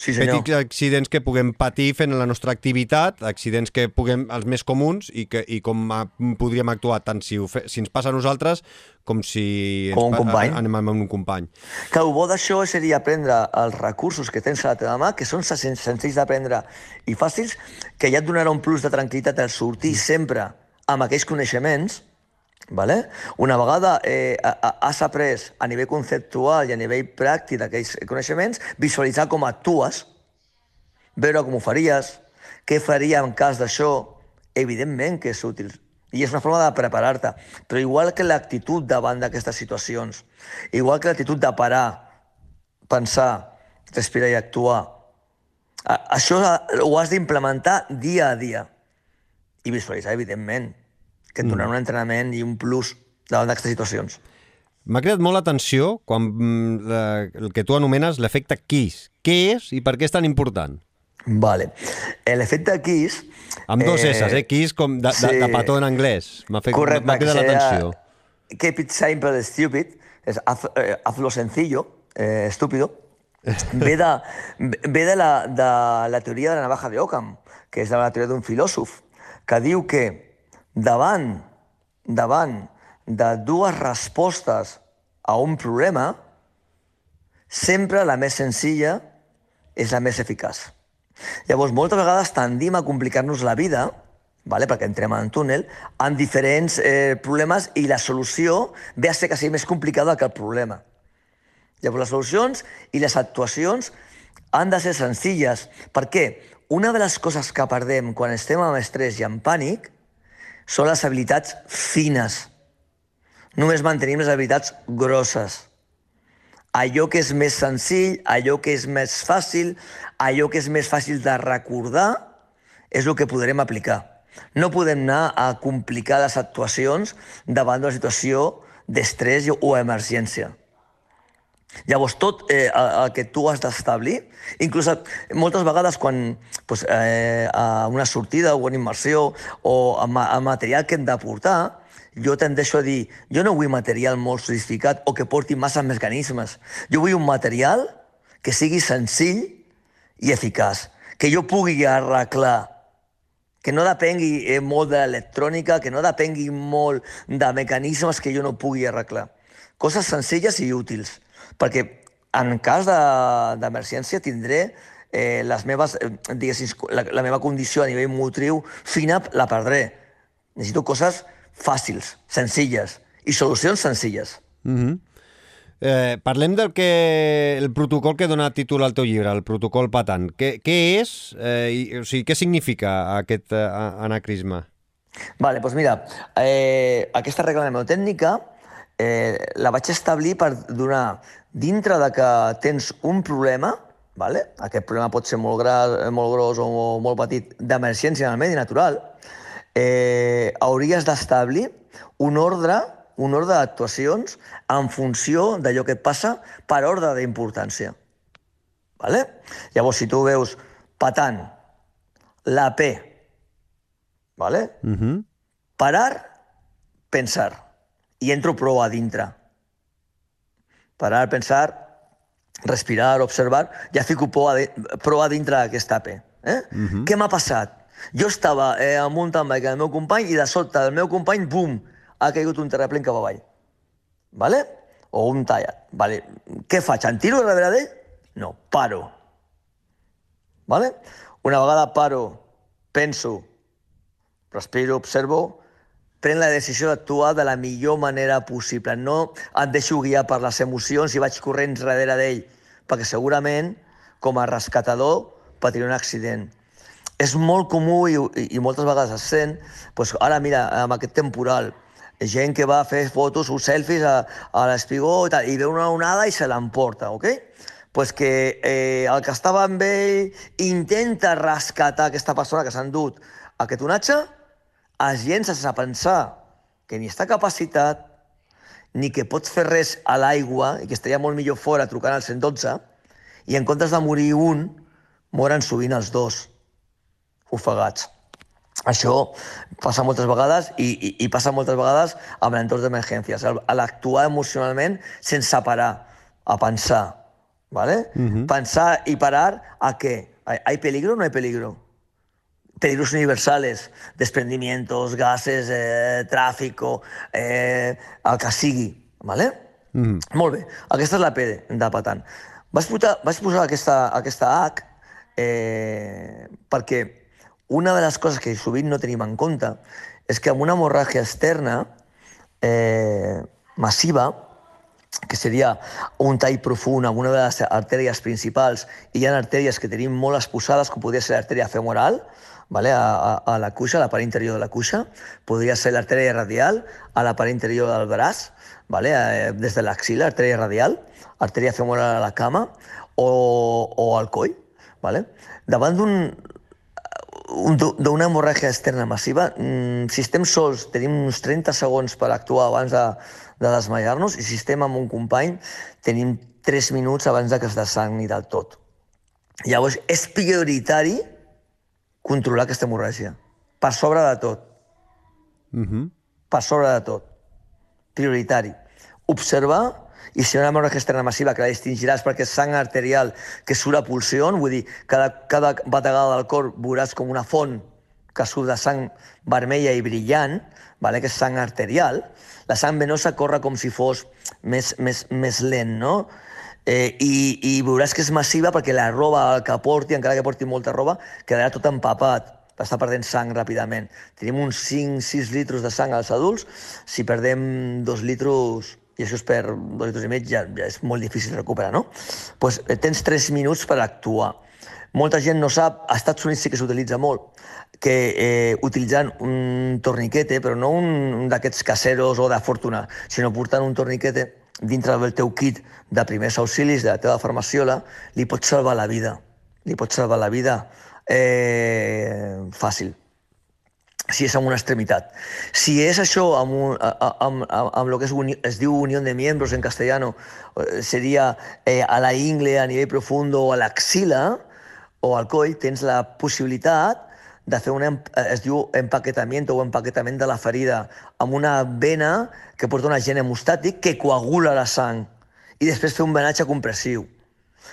Sí, senyor. petits accidents que puguem patir fent la nostra activitat, accidents que puguem, els més comuns, i, que, i com a, podríem actuar tant si, ho fe, si ens passa a nosaltres com si Com un company. anem amb un company. Que el bo d'això seria aprendre els recursos que tens a la teva mà, que són sen- senzills d'aprendre i fàcils, que ja et donarà un plus de tranquil·litat al sortir sempre amb aquells coneixements, vale? una vegada eh, has après a nivell conceptual i a nivell pràctic d'aquells coneixements, visualitzar com actues, veure com ho faries, què faria en cas d'això, evidentment que és útil. I és una forma de preparar-te. Però igual que l'actitud davant d'aquestes situacions, igual que l'actitud de parar, pensar, respirar i actuar, això ho has d'implementar dia a dia. I visualitzar, evidentment, que et donaran un entrenament i un plus davant d'aquestes situacions. M'ha cridat molt l'atenció quan mm, la, el que tu anomenes l'efecte Kiss. Què és i per què és tan important? Vale. L'efecte Kiss... Amb dos eh, S, eh? Kiss com de, de, de sí. petó en anglès. M'ha fet- Correcte, m'ha que cridat l'atenció. Keep it simple and stupid, és haz, eh, hazlo sencillo, eh, estúpido, ve de, ve de, la, de la teoria de la navaja de Ockham, que és de la teoria d'un filòsof, que diu que davant, davant de dues respostes a un problema, sempre la més senzilla és la més eficaç. Llavors, moltes vegades tendim a complicar-nos la vida, vale? perquè entrem en túnel, amb diferents eh, problemes i la solució ve a ser quasi més complicada que el problema. Llavors, les solucions i les actuacions han de ser senzilles. Per què? Una de les coses que perdem quan estem amb estrès i amb pànic són les habilitats fines. Només mantenim les habilitats grosses allò que és més senzill, allò que és més fàcil, allò que és més fàcil de recordar, és el que podrem aplicar. No podem anar a complicar les actuacions davant d'una situació d'estrès o emergència. Llavors, tot eh, el, el que tu has d'establir, inclús eh, moltes vegades quan pues, eh, a una sortida o una immersió o ma- a material que hem de portar, jo tendeixo a dir, jo no vull material molt sofisticat o que porti massa mecanismes. Jo vull un material que sigui senzill i eficaç, que jo pugui arreglar, que no depengui eh, molt de l'electrònica, que no depengui molt de mecanismes que jo no pugui arreglar. Coses senzilles i útils, perquè en cas de- d'emergència tindré eh, les meves, eh, diguéssim, la, la meva condició a nivell motriu fina la perdré. Necessito coses fàcils, senzilles, i solucions senzilles. Eh, parlem del que el protocol que dona títol al teu llibre, el protocol patant. Què, què és, eh, i, o sigui, què significa aquest eh, anacrisme? Vale, doncs mira, eh, aquesta regla mnemotècnica eh, la vaig establir per donar, dintre de que tens un problema, vale? aquest problema pot ser molt, gras, molt gros o molt petit, d'emergència en el medi natural, eh, hauries d'establir un ordre un ordre d'actuacions en funció d'allò que et passa per ordre d'importància. Vale? Llavors, si tu veus patant, la P, ¿vale? Uh -huh. Parar, pensar. I entro prou a dintre. Parar, pensar, respirar, observar, ja fico prou a, de, prou a dintre d'aquesta P. Eh? Uh -huh. Què m'ha passat? Jo estava eh, bike amb el meu company i de sobte del meu company, bum, ha caigut un terraplén cap avall. Vale? O un tallat. Vale. Què faig? Em tiro darrere d'ell? No, paro. Vale? Una vegada paro, penso, respiro, observo, prenc la decisió d'actuar de la millor manera possible. No em deixo guiar per les emocions i vaig corrents darrere d'ell, perquè segurament, com a rescatador, patiré un accident. És molt comú i, i, moltes vegades es sent, doncs ara mira, amb aquest temporal, gent que va fer fotos o selfies a, a l'espigó i, tal, i veu una onada i se l'emporta, ok? pues que eh, el que estava amb ell intenta rescatar aquesta persona que s'ha endut aquest onatge, es llença sense pensar que ni està capacitat ni que pots fer res a l'aigua i que estaria molt millor fora trucant al 112 i en comptes de morir un, moren sovint els dos ofegats. Això passa moltes vegades i, i, i passa moltes vegades amb l'entorn d'emergències. A l'actuar emocionalment sense parar a pensar. ¿vale? Uh -huh. Pensar y parar a qué. ¿Hay peligro o no hay peligro? Peligros universales, desprendimientos, gases, eh, tráfico, eh, el que sigui. ¿vale? Uh -huh. Molt bé, aquesta és la P de Patan. Vaig posar, vaig posar aquesta, aquesta H eh, perquè una de les coses que sovint no tenim en compte és que amb una hemorràgia externa eh, massiva, que seria un tall profund amb una de les artèries principals, i hi ha artèries que tenim molt exposades, com podria ser l'artèria femoral, vale? a, a, a la cuixa, a la part interior de la cuixa, podria ser l'artèria radial, a la part interior del braç, vale? a, des de l'axila, artèria radial, artèria femoral a la cama, o, o al coll. Vale? Davant d'un d'una hemorràgia externa massiva, mm, si estem sols, tenim uns 30 segons per actuar abans de, de desmaiar-nos, i si estem amb un company, tenim 3 minuts abans de que es desangni del tot. Llavors, és prioritari controlar aquesta hemorràgia. Per sobre de tot. Uh -huh. Per sobre de tot. Prioritari. Observar i si hi ha una hemorràgia externa massiva que la distingiràs perquè és sang arterial que surt a pulsió, vull dir, cada, cada bategada del cor veuràs com una font que surt de sang vermella i brillant, vale? que és sang arterial, la sang venosa corre com si fos més, més, més lent, no? Eh, i, I veuràs que és massiva perquè la roba que porti, encara que porti molta roba, quedarà tot empapat, està perdent sang ràpidament. Tenim uns 5-6 litres de sang als adults, si perdem 2 litres, i això és per 2 litres i mig, ja, ja és molt difícil recuperar, no? pues, eh, tens 3 minuts per actuar. Molta gent no sap, a Estats Units sí que s'utilitza molt, que eh, utilitzant un torniquete, però no un d'aquests caseros o de fortuna, sinó portant un torniquete dintre del teu kit de primers auxilis, de la teva farmaciola, li pots salvar la vida. Li pots salvar la vida eh, fàcil si és amb una extremitat. Si és això amb, un, amb, amb, amb lo que es, uni, es diu unió de miembros en castellano, eh, seria eh, a la ingle a nivell profundo o a l'axila, o al coll tens la possibilitat de fer un, es diu empaquetament o empaquetament de la ferida amb una vena que porta un agent hemostàtic que coagula la sang i després fer un venatge compressiu.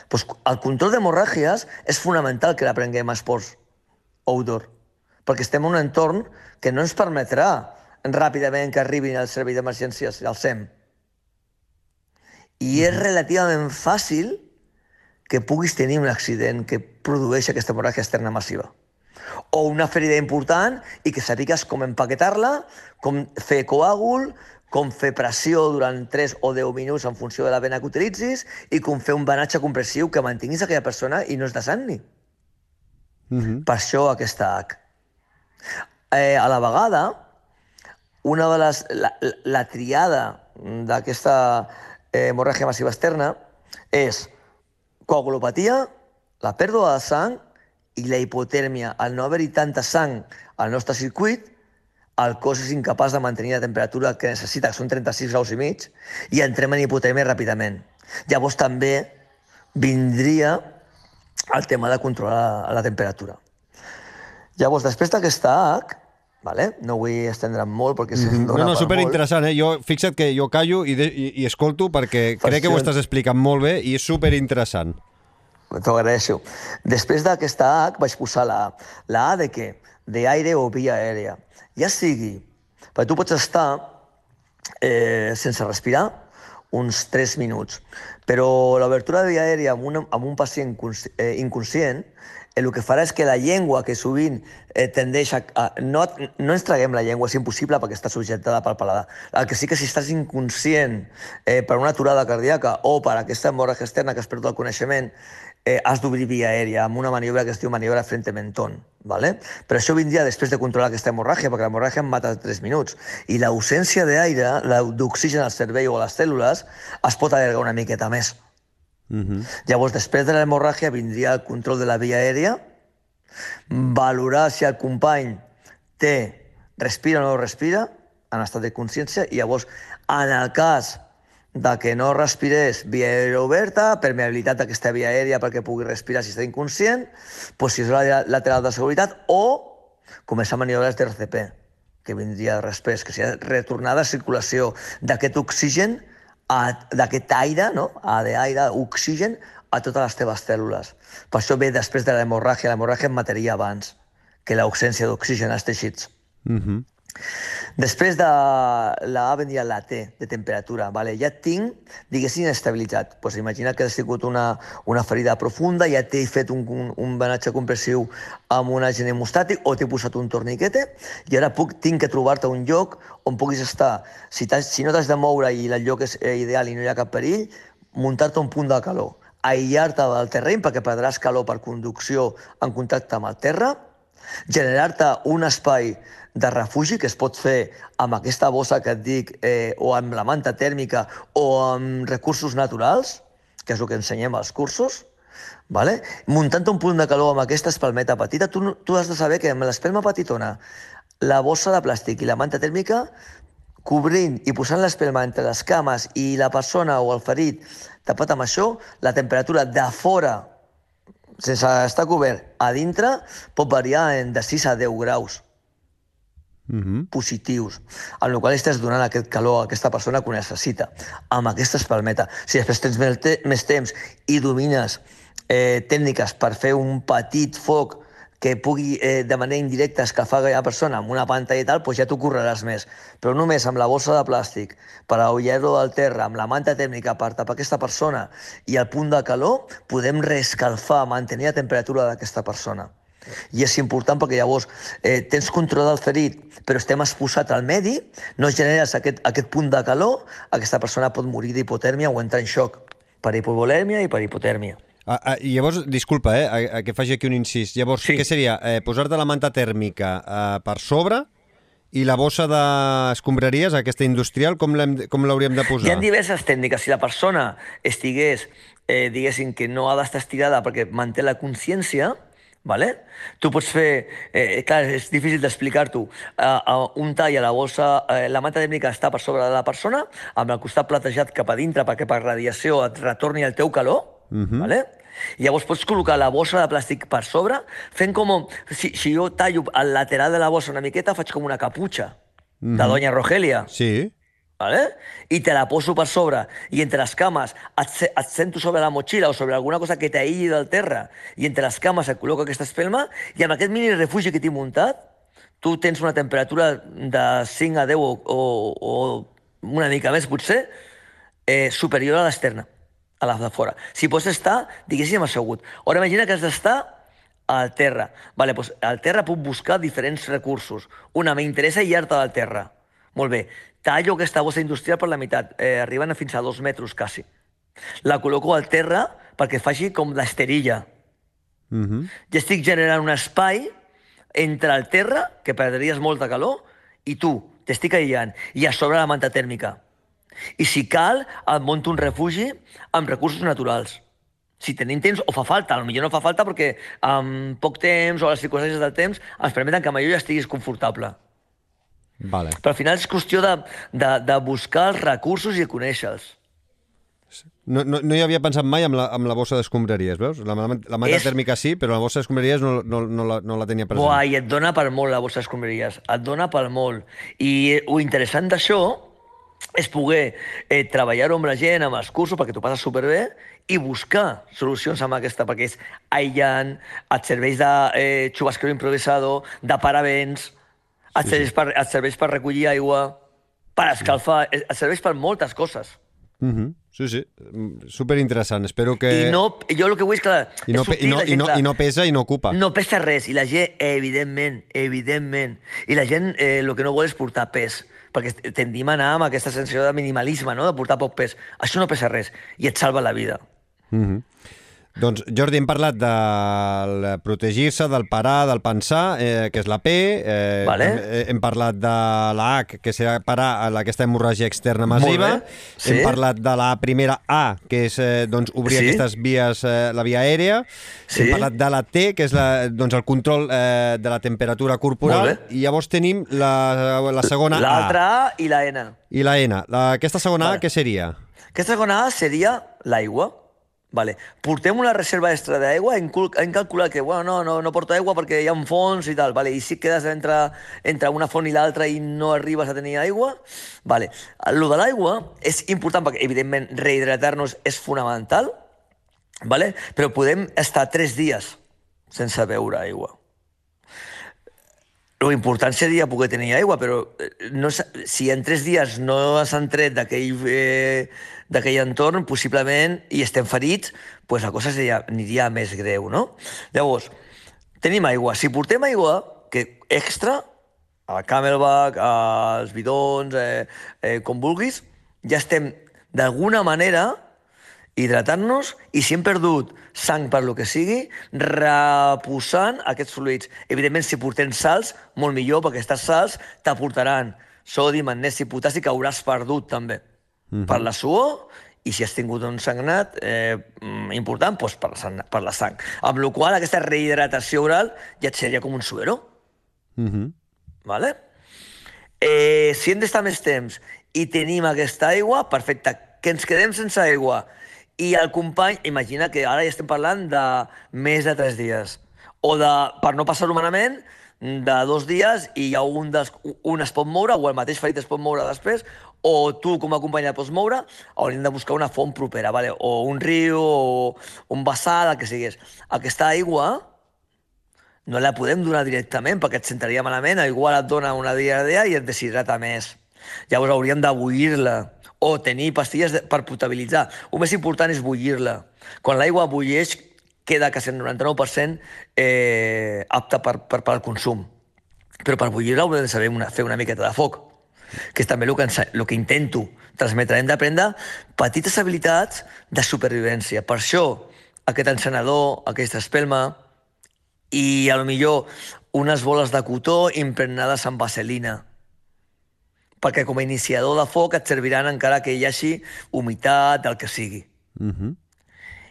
Pues, el control d'hemorràgies és fonamental que l'aprenguem a esports outdoor, perquè estem en un entorn que no ens permetrà ràpidament que arribin al servei d'emergències, al SEM. I és relativament fàcil que puguis tenir un accident que produeix aquesta hemorràgia externa massiva. O una ferida important i que sàpigues com empaquetar-la, com fer coàgul, com fer pressió durant 3 o 10 minuts en funció de la vena que utilitzis i com fer un venatge compressiu que mantinguis aquella persona i no es desangni. Uh -huh. Per això aquesta H. Eh, a la vegada, una de les, la, la triada d'aquesta eh, hemorràgia massiva externa és coagulopatia, la pèrdua de sang i la hipotèrmia. Al no haver-hi tanta sang al nostre circuit, el cos és incapaç de mantenir la temperatura que necessita, que són 36 graus i mig, i entrem en hipotèrmia ràpidament. Llavors també vindria el tema de controlar la temperatura. Llavors, després d'aquesta H, Vale? No vull estendre'm molt perquè mm -hmm. No, no, superinteressant, eh? Jo, fixa't que jo callo i, de, i, i escolto perquè Fascina. crec que ho estàs explicant molt bé i és superinteressant. T'ho agraeixo. Després d'aquesta H vaig posar la A. La A de què? D'aire o via aèria. Ja sigui, perquè tu pots estar eh, sense respirar uns 3 minuts, però l'obertura de via aèria amb un, amb un pacient eh, inconscient el que farà és que la llengua, que sovint eh, tendeix a... a no, no ens traguem la llengua, és impossible perquè està subjectada pel paladar. El que sí que si estàs inconscient eh, per una aturada cardíaca o per aquesta hemorràgia externa que has perdut el coneixement, eh, has d'obrir via aèria amb una maniobra que es diu maniobra frente mentón. ¿vale? Però això vindria després de controlar aquesta hemorràgia, perquè l'hemorràgia em mata en 3 minuts. I l'ausència d'aire, d'oxigen al cervell o a les cèl·lules, es pot allargar una miqueta més. Uh -huh. Llavors, després de l'hemorràgia vindria el control de la via aèria, valorar si el company té, respira o no respira, en estat de consciència i llavors, en el cas de que no respirés via aèria oberta, permeabilitat d'aquesta via aèria perquè pugui respirar si està inconscient, posició lateral de seguretat o començar maniobres d'RCP, que vindria després, que seria retornar de circulació d'aquest oxigen, d'aquest aire, no? A d'aire, oxigen, a totes les teves cèl·lules. Per això ve després de l'hemorràgia. L'hemorràgia en mataria abans que l'ausència d'oxigen als teixits. Mm -hmm. Després de la A venia la T, de temperatura. Vale? Ja tinc, diguéssim, estabilitzat. Pues imagina que ha sigut una, una ferida profunda, ja t'he fet un, un, un banatge compressiu amb un agent hemostàtic o t'he posat un torniquete i ara puc, tinc que trobar-te un lloc on puguis estar. Si, si no t'has de moure i el lloc és ideal i no hi ha cap perill, muntar-te un punt de calor aïllar-te del terreny perquè perdràs calor per conducció en contacte amb el terra, generar-te un espai de refugi que es pot fer amb aquesta bossa que et dic, eh, o amb la manta tèrmica, o amb recursos naturals, que és el que ensenyem als cursos, vale? muntant un punt de calor amb aquesta espalmeta petita, tu, tu has de saber que amb l'espelma petitona, la bossa de plàstic i la manta tèrmica, cobrint i posant l'espelma entre les cames i la persona o el ferit tapat amb això, la temperatura de fora, sense estar cobert, a dintre, pot variar de 6 a 10 graus mm -hmm. positius, amb la qual estàs donant aquest calor a aquesta persona que ho necessita, amb aquesta espalmeta. Si després tens més, te més temps i domines eh, tècniques per fer un petit foc que pugui eh, de manera indirecta escalfar aquella persona amb una pantalla i tal, doncs ja t'ho correràs més. Però només amb la bossa de plàstic, per aullar-lo del terra, amb la manta tècnica per tapar aquesta persona i el punt de calor, podem reescalfar, mantenir la temperatura d'aquesta persona. I és important perquè llavors eh, tens control del ferit, però estem exposats al medi, no generes aquest, aquest punt de calor, aquesta persona pot morir d'hipotèrmia o entrar en xoc per hipovolèmia i per hipotèrmia. Ah, ah, llavors, disculpa, eh, a, a que faci aquí un incís. Llavors, sí. què seria? Eh, Posar-te la manta tèrmica eh, per sobre i la bossa d'escombraries, aquesta industrial, com l'hauríem de posar? Hi ha diverses tècniques. Si la persona estigués, eh, diguéssim, que no ha d'estar estirada perquè manté la consciència, vale? tu pots fer... Eh, clar, és difícil d'explicar-t'ho. Eh, un tall a la bossa... Eh, la manta tèrmica està per sobre de la persona, amb el costat platejat cap a dintre perquè per radiació et retorni el teu calor, uh -huh. vale? Llavors pots col·locar la bossa de plàstic per sobre, fent com... Si, si jo tallo al lateral de la bossa una miqueta, faig com una caputxa mm -hmm. de Doña Rogelia. Sí. ¿Vale? I te la poso per sobre, i entre les cames et, et sento sobre la motxilla o sobre alguna cosa que t'aïlli del terra, i entre les cames et col·loco aquesta espelma, i amb aquest mini refugi que t'he muntat, tu tens una temperatura de 5 a 10 o, o, o una mica més, potser, eh, superior a l'externa a la de fora. Si pots estar, diguéssim, assegut. Ara imagina que has d'estar al terra. Vale, doncs al terra puc buscar diferents recursos. Una, m'interessa aïllar-te del terra. Molt bé. Tallo aquesta bossa industrial per la meitat, eh, arribant a fins a dos metres, quasi. La col·loco al terra perquè faci com l'esterilla. Mm -hmm. Ja estic generant un espai entre el terra, que perdries molta calor, i tu, t'estic aïllant, i a sobre la manta tèrmica. I si cal, et monto un refugi amb recursos naturals. Si tenim temps, o fa falta, potser no fa falta perquè amb poc temps o les circumstàncies del temps ens permeten que jo ja estiguis confortable. Vale. Però al final és qüestió de, de, de buscar els recursos i conèixer-los. No, no, no hi havia pensat mai amb la, amb la bossa d'escombraries, veus? La, la, la manta és... tèrmica sí, però la bossa d'escombraries no, no, no, la, no la tenia present. Buah, i et dona per molt la bossa d'escombraries. Et dona per molt. I el interessant d'això és poder eh, treballar-ho amb la gent, amb els cursos, perquè t'ho passes superbé, i buscar solucions amb aquesta, perquè és aïllant, et serveix de eh, xubasquero improvisado, de paravents, et, sí, serveix sí. per, et serveix per recollir aigua, per escalfar, et serveix per moltes coses. Mm -hmm. Sí, sí, super interessant. Espero que... I no, jo el que vull és que... I no, és i, no, i, no, I no pesa i no ocupa. No pesa res, i la gent, evidentment, evidentment. I la gent eh, el que no vol és portar pes perquè tendim a anar amb aquesta sensació de minimalisme, no? de portar poc pes. Això no pesa res i et salva la vida. Mm -hmm. Doncs, Jordi, hem parlat del protegir-se, del parar, del pensar, eh, que és la P. Eh, Vale. hem, hem parlat de la H, que serà parar aquesta hemorràgia externa massiva. Sí. Hem parlat de la primera A, que és eh, doncs, obrir Sí. aquestes vies, eh, la via aèrea. Sí. Hem parlat de la T, que és la, doncs, el control eh, de la temperatura corporal. I llavors tenim la, la segona A. L'altra A i la N. I la N. La, aquesta segona Vale. A, què seria? Aquesta segona A seria l'aigua. Vale. Portem una reserva extra d'aigua, hem, hem calculat que bueno, no, no, no porto aigua perquè hi ha un fons i tal, vale. i si quedes entre, entre una font i l'altra i no arribes a tenir aigua, vale. Lo de l'aigua és important perquè, evidentment, rehidratar-nos és fonamental, vale? però podem estar tres dies sense beure aigua. Lo important seria poder tenir aigua, però eh, no, si en tres dies no s'han tret d'aquell eh, d'aquell entorn, possiblement, i estem ferits, pues la cosa seria, aniria més greu, no? Llavors, tenim aigua. Si portem aigua que extra, al camelback, als bidons, eh, eh, com vulguis, ja estem d'alguna manera hidratant-nos i si hem perdut sang per lo que sigui, reposant aquests fluids. Evidentment, si portem salts, molt millor, perquè aquestes salts t'aportaran sodi, magnesi, potassi, que hauràs perdut també mm -hmm. per la suor i si has tingut un sagnat eh, mm, important, doncs per, la sang, per la sang. Amb la qual aquesta rehidratació oral ja et seria com un suero. Uh -huh. Vale? Eh, si hem d'estar més temps i tenim aquesta aigua, perfecte, que ens quedem sense aigua. I el company, imagina que ara ja estem parlant de més de tres dies. O de, per no passar-ho malament, de dos dies i ha un, dels, un es pot moure o el mateix ferit es pot moure després o tu com a company pots moure hauríem de buscar una font propera, vale? o un riu o un vessal, el que sigués. Aquesta aigua no la podem donar directament perquè et sentaria malament, igual et dona una diarrea i et deshidrata més. Llavors hauríem de bullir-la o tenir pastilles per potabilitzar. El més important és bullir-la. Quan l'aigua bulleix, queda quasi el 99% eh, apta per, per, per al consum. Però per bullir-la haurem de saber una, fer una miqueta de foc, que és també el que, ens, el que intento transmetre. Hem d'aprendre petites habilitats de supervivència. Per això, aquest encenedor, aquesta espelma, i a lo millor unes boles de cotó impregnades amb vaselina perquè com a iniciador de foc et serviran encara que hi hagi humitat, el que sigui. Uh -huh.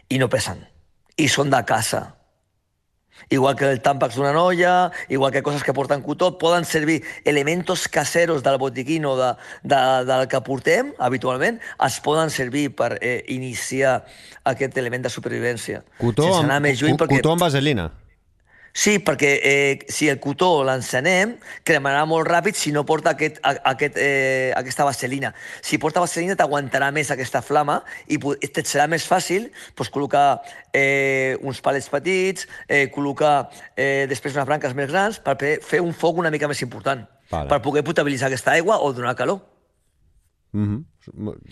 I no pesen. I són de casa. Igual que el tàmpax d'una noia, igual que coses que porten cotó, poden servir elementos caseros del botiquín o de, de, del que portem habitualment, es poden servir per eh, iniciar aquest element de supervivència. Cotó, Sense amb, anar més lluny, co- perquè... cotó amb vaselina. Sí, perquè eh, si el cotó l'encenem, cremarà molt ràpid si no porta aquest, a, aquest, eh, aquesta vaselina. Si porta vaselina t'aguantarà més aquesta flama i et serà més fàcil doncs, col·locar eh, uns palets petits, eh, col·locar eh, després unes branques més grans per pe- fer un foc una mica més important, Vale. per poder potabilitzar aquesta aigua o donar calor. Uh -huh.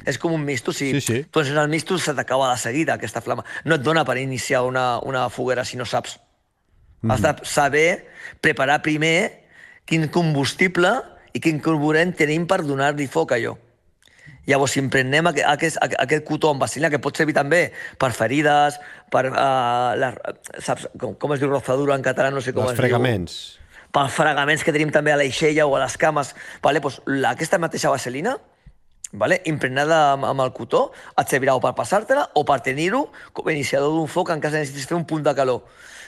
És com un misto, si Sí, sí. tu encenes el misto se t'acaba de seguida aquesta flama. No et dona per iniciar una, una foguera si no saps. Mm. Has de saber preparar primer quin combustible i quin carburant tenim per donar-li foc a allò. Llavors, si emprenem aquest, aquest, aquest cotó amb vaselina, que pot servir també per ferides, per... Uh, les, saps com, com es diu rozadura en català? No sé com Els es fregaments. diu. Pels fregaments que tenim també a l'aixella o a les cames. Vale? Pues, la, aquesta mateixa vaselina vale? impregnada amb, amb el cotó, et servirà o per passar-te-la o per tenir-ho com a iniciador d'un foc en cas que necessitis fer un punt de calor.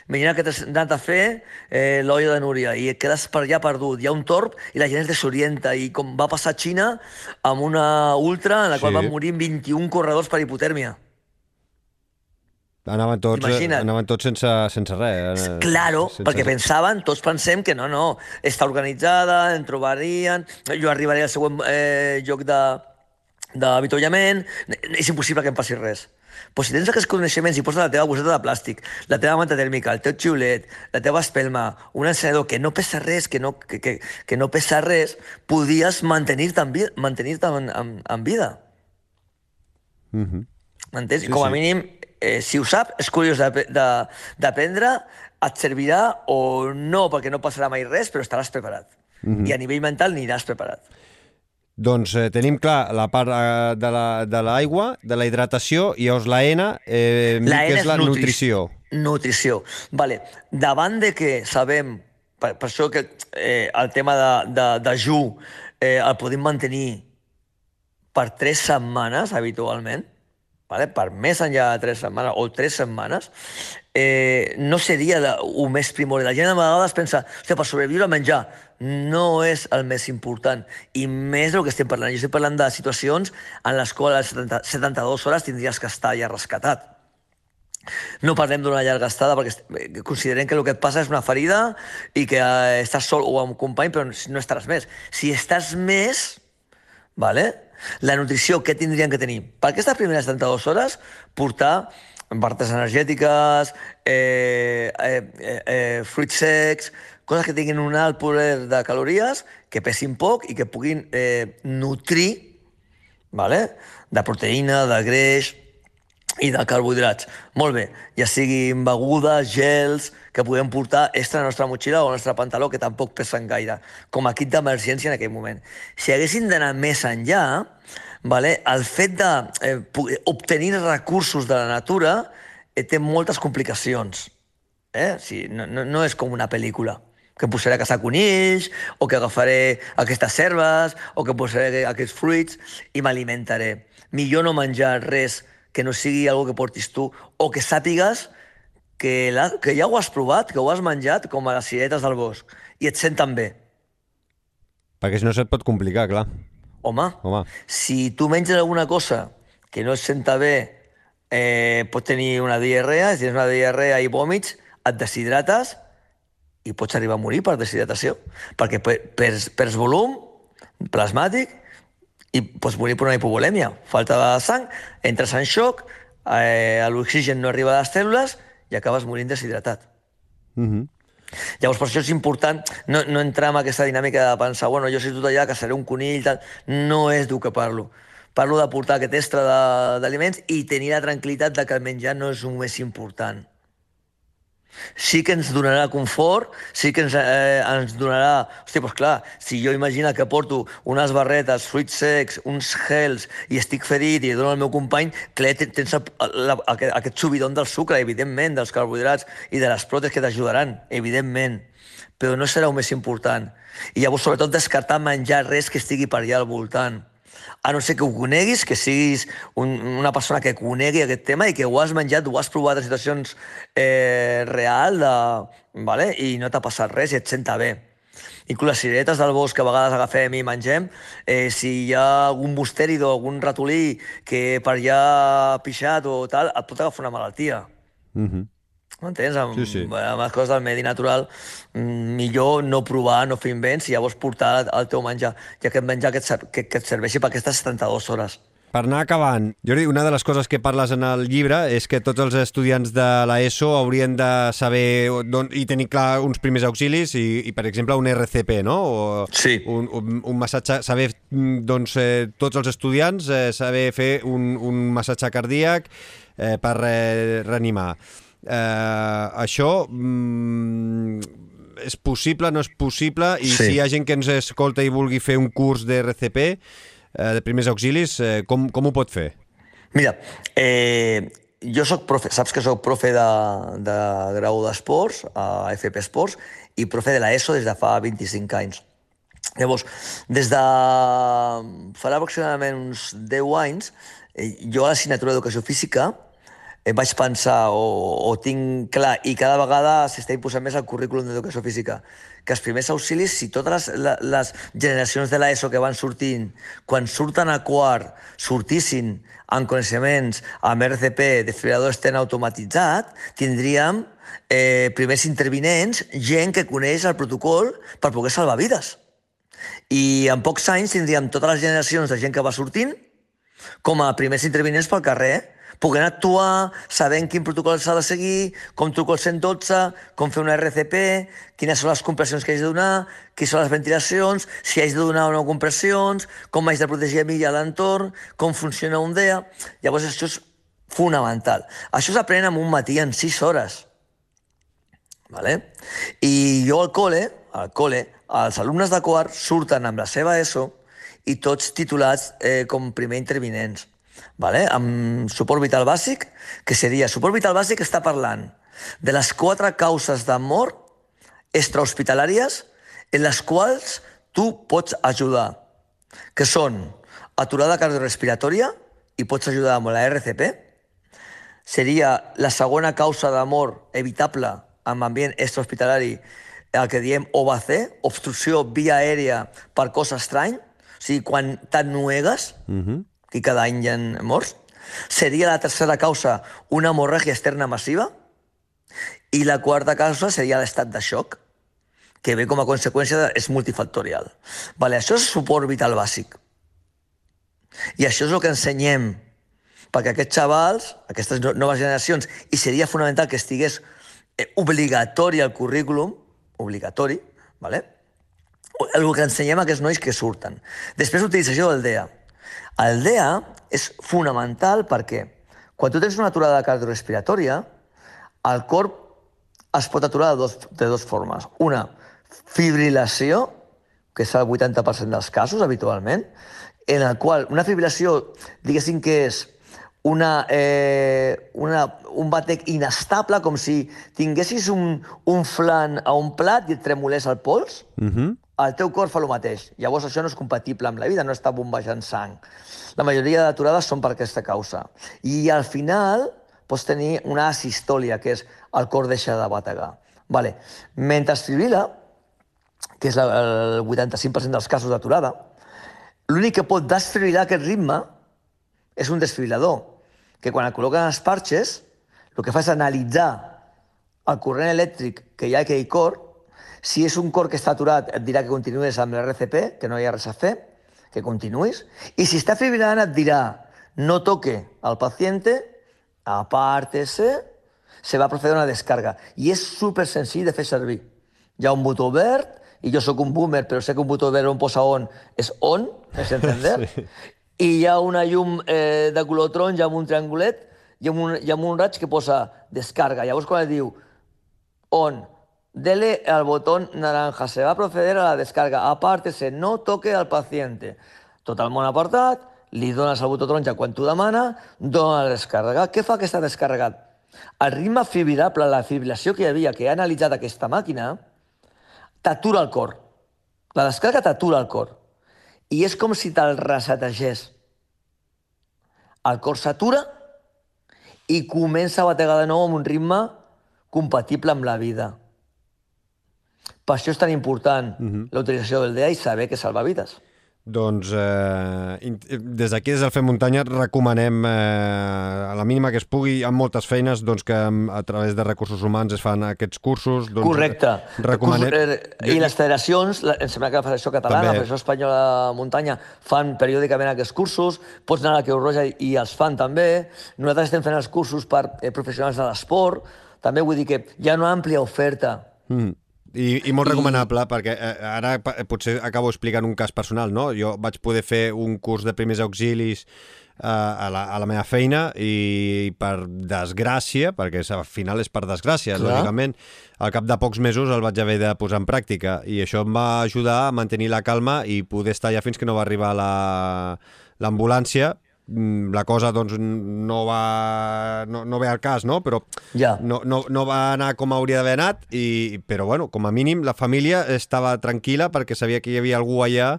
Imagina que t'has anat a fer eh, l'olla de Núria i et quedes per allà perdut. Hi ha un torb i la gent es desorienta. I com va passar a Xina amb una ultra en la qual Sí. van morir 21 corredors per hipotèrmia. Anaven tots, Imagina't. anaven tots sense, sense res. eh, Claro, sense- perquè pensaven, tots pensem que no, no, està organitzada, en trobarien, jo arribaré al següent eh, lloc de d'avituallament, és impossible que em passi res. Però si tens aquests coneixements i poses la teva bosseta de plàstic, la teva manta tèrmica, el teu xiulet, la teva espelma, un encenedor que no pesa res, que no, que, que, que no pesa res, podies mantenir-te en, vi mantenir en, en, en vida. Mhm. M'entens? Sí, Com a sí. mínim, eh, si ho sap, és curiós d'aprendre, et servirà o no, perquè no passarà mai res, però estaràs preparat. Mhm. I a nivell mental aniràs preparat. Doncs eh, tenim clar la part eh, de la- de l'aigua, de la hidratació, i llavors la N, eh, La que N és la nutri- nutrició. Nutrició. Vale. Davant de que sabem, per, per això que eh, el tema de, de, de ju eh, el podem mantenir per tres setmanes habitualment, vale? per més enllà de tres setmanes o tres setmanes, eh, no seria la, el més primordial. La gent a vegades pensa, per sobreviure a menjar, no és el més important. I més del que estem parlant. Jo estic parlant de situacions en les quals a les 70, 72 hores tindries que estar ja rescatat. No parlem d'una llarga estada perquè eh, considerem que el que et passa és una ferida i que eh, estàs sol o amb un company, però no estaràs més. Si estàs més, vale? la nutrició, què tindrien que tenir? Per aquestes primeres 72 hores, portar bartes energètiques, eh, eh, eh, eh, fruits secs, coses que tinguin un alt poder de calories, que pesin poc i que puguin eh, nutrir vale? de proteïna, de greix, i de carbohidrats. Molt bé, ja siguin begudes, gels, que podem portar extra a la nostra motxilla o al nostre pantaló, que tampoc pesen gaire, com a kit d'emergència en aquell moment. Si haguessin d'anar més enllà, vale, el fet d'obtenir recursos de la natura eh, té moltes complicacions. Eh? Sigui, no, no, no és com una pel·lícula que posaré a caçar conills, o que agafaré aquestes serves, o que posaré aquests fruits i m'alimentaré. Millor no menjar res que no sigui algo que portis tu, o que sàpigues que, la, que ja ho has provat, que ho has menjat, com a les ciretes del bosc, i et senten bé. Perquè si no se't pot complicar, clar. Home, Home. si tu menges alguna cosa que no et senta bé, eh, pots tenir una diarrea, si tens una diarrea i vòmits, et deshidrates i pots arribar a morir per deshidratació. Perquè per- perds, perds volum plasmàtic i pots morir per una hipovolèmia. Falta de sang, entres en xoc, eh, l'oxigen no arriba a les cèl·lules i acabes morint deshidratat. Mhm. Llavors, per això és important no, no entrar en aquesta dinàmica de pensar bueno, jo si tot allà, caçaré un conill, tal. No és d'ho que parlo. Parlo de portar aquest extra d'aliments i tenir la tranquil·litat de que el menjar no és el més important. Sí que ens donarà confort, sí que ens, eh, ens donarà... Hòstia, doncs clar, si jo imagina que porto unes barretes, fruits secs, uns gels, i estic ferit i dono al meu company, clar, ten- tens el, la, aquest, aquest subidon del sucre, evidentment, dels carbohidrats i de les protes que t'ajudaran, evidentment. Però no serà el més important. I llavors, sobretot, descartar menjar res que estigui per allà al voltant a no ser que ho coneguis, que siguis un, una persona que conegui aquest tema i que ho has menjat, ho has provat en situacions eh, real de, vale? i no t'ha passat res i et senta bé. Inclús les cireretes del bosc que a vegades agafem i mengem, eh, si hi ha algun mustèrid o algun ratolí que per allà ha pixat o tal, et pot agafar una malaltia. Mhm. M'entens? Amb, Sí, sí. amb les coses del medi natural, mm, millor no provar, no fer invents i llavors portar el teu menjar, ja que et menjar que et, ser- que, que et serveixi per aquestes 72 hores. Per anar acabant, Jordi, una de les coses que parles en el llibre és que tots els estudiants de l'ESO haurien de saber don, i tenir clar uns primers auxilis i, i per exemple, un RCP, no? O Sí. Un, un, un massatge, saber, mm, doncs, eh, tots els estudiants, eh, saber fer un, un massatge cardíac eh, per eh, reanimar. Eh, això mm, és possible, no és possible? I Sí. si hi ha gent que ens escolta i vulgui fer un curs de RCP, eh, de primers auxilis, eh, com, com ho pot fer? Mira, eh, jo sóc profe, saps que sóc profe de, de grau d'esports, a FP Esports, i profe de l'ESO des de fa 25 anys. Llavors, des de farà aproximadament uns 10 anys, eh, jo a l'assignatura d'Educació Física vaig pensar o, o tinc clar, i cada vegada s'està imposant més al currículum d'Educació Física, que els primers auxilis, si totes les, les generacions de l'ESO que van sortint, quan surten a quart, sortissin amb coneixements amb RCP, desfibrilador extern automatitzat, tindríem eh, primers intervinents, gent que coneix el protocol per poder salvar vides. I en pocs anys tindríem totes les generacions de gent que va sortint com a primers intervinents pel carrer, poden actuar, sabent quin protocol s'ha de seguir, com truco al 112, com fer una RCP, quines són les compressions que haig de donar, quines són les ventilacions, si haig de donar o no compressions, com haig de protegir a mi i a l'entorn, com funciona un DEA... Llavors això és fonamental. Això s'aprèn en un matí en 6 hores. Vale? I jo al col·le, al col·le, els alumnes de quart surten amb la seva ESO i tots titulats eh, com primer intervinents. Vale? Amb suport vital bàsic, que seria... Suport vital bàsic està parlant de les quatre causes de mort extrahospitalàries en les quals tu pots ajudar, que són aturada cardiorrespiratòria, i pots ajudar amb la RCP, seria la segona causa de mort evitable en ambient extrahospitalari, el que diem OBC, obstrucció via aèria per cos estrany, o sigui, quan t'ennuegues, uh -huh. I cada any hi ha morts. Seria la tercera causa una hemorràgia externa massiva, i la quarta causa seria l'estat de xoc, que ve com a conseqüència de, és multifactorial. Vale, això és suport vital bàsic. I això és el que ensenyem perquè aquests xavals, aquestes noves generacions, i seria fonamental que estigués eh, obligatori al currículum, obligatori, ¿vale? el que ensenyem a aquests nois que surten. Després, l'utilització del DEA. El DEA és fonamental perquè quan tu tens una aturada cardiorrespiratòria, el cor es pot aturar de dos, de dos formes. Una, fibrilació, que és el 80% dels casos habitualment, en el qual una fibrilació, diguéssim que és una, eh, una, un batec inestable, com si tinguessis un, un flan a un plat i et tremolés el pols, uh Mhm. -huh. El teu cor fa el mateix. Llavors això no és compatible amb la vida, no està bombejant sang. La majoria d'aturades són per aquesta causa. I al final pots tenir una asistòlia, que és el cor deixa de bategar. Vale. Mentre es fibrila, que és el 85% dels casos d'aturada, l'únic que pot desfibrilar aquest ritme és un desfibrilador, que quan el col·loquen els parxes, el que fa és analitzar el corrent elèctric que hi ha a aquell cor, si és un cor que està aturat, et dirà que continuïs amb l'RCP, que no hi ha res a fer, que continuïs, i si està fibrilant et dirà no toque al paciente, apártese, se va a proceder a una descarga. I és super senzill de fer servir. Hi ha un botó verd, i jo sóc un boomer, però sé que un botó verd on posa on és on, és entender, sí. i hi ha una llum eh, de color taronja amb un triangulet i amb un, i amb un raig que posa descarga. Llavors quan diu on, dele al botón naranja, se va a proceder a la descarga, apártese, no toque al paciente. Tot el món apartat, li dones el botó taronja quan t'ho demana, dona la descàrrega. Què fa que està? El ritme fibrilable, la fibrilació que hi havia, que ha analitzat aquesta màquina, t'atura el cor. La descàrrega t'atura el cor. I és com si te'l resetegés. El cor s'atura i comença a bategar de nou amb un ritme compatible amb la vida. Per això és tan important uh -huh. la utilització del DEA i saber que salva vides. Doncs eh, des d'aquí, des del Fem Muntanya, recomanem eh, a la mínima que es pugui, amb moltes feines, doncs, que a través de recursos humans es fan aquests cursos. Doncs, Correcte. Recomanem... Eh, I les federacions, la, em sembla que la Federació Catalana, També. la Federació Espanyola de Muntanya, fan periòdicament aquests cursos, pots anar a la Creu Roja i, i els fan també. Nosaltres estem fent els cursos per eh, professionals de l'esport. També vull dir que hi ha una àmplia oferta Mm. I, I molt recomanable, I... perquè eh, ara potser acabo explicant un cas personal, no? Jo vaig poder fer un curs de primers auxilis eh, a, la, a la meva feina i per desgràcia, perquè al final és per desgràcia, Clar. lògicament, al cap de pocs mesos el vaig haver de posar en pràctica i això em va ajudar a mantenir la calma i poder estar allà fins que no va arribar l'ambulància la cosa doncs no va no, no ve al cas, no? Però ja. no, no, no va anar com hauria d'haver anat i, però bueno, com a mínim la família estava tranquil·la perquè sabia que hi havia algú allà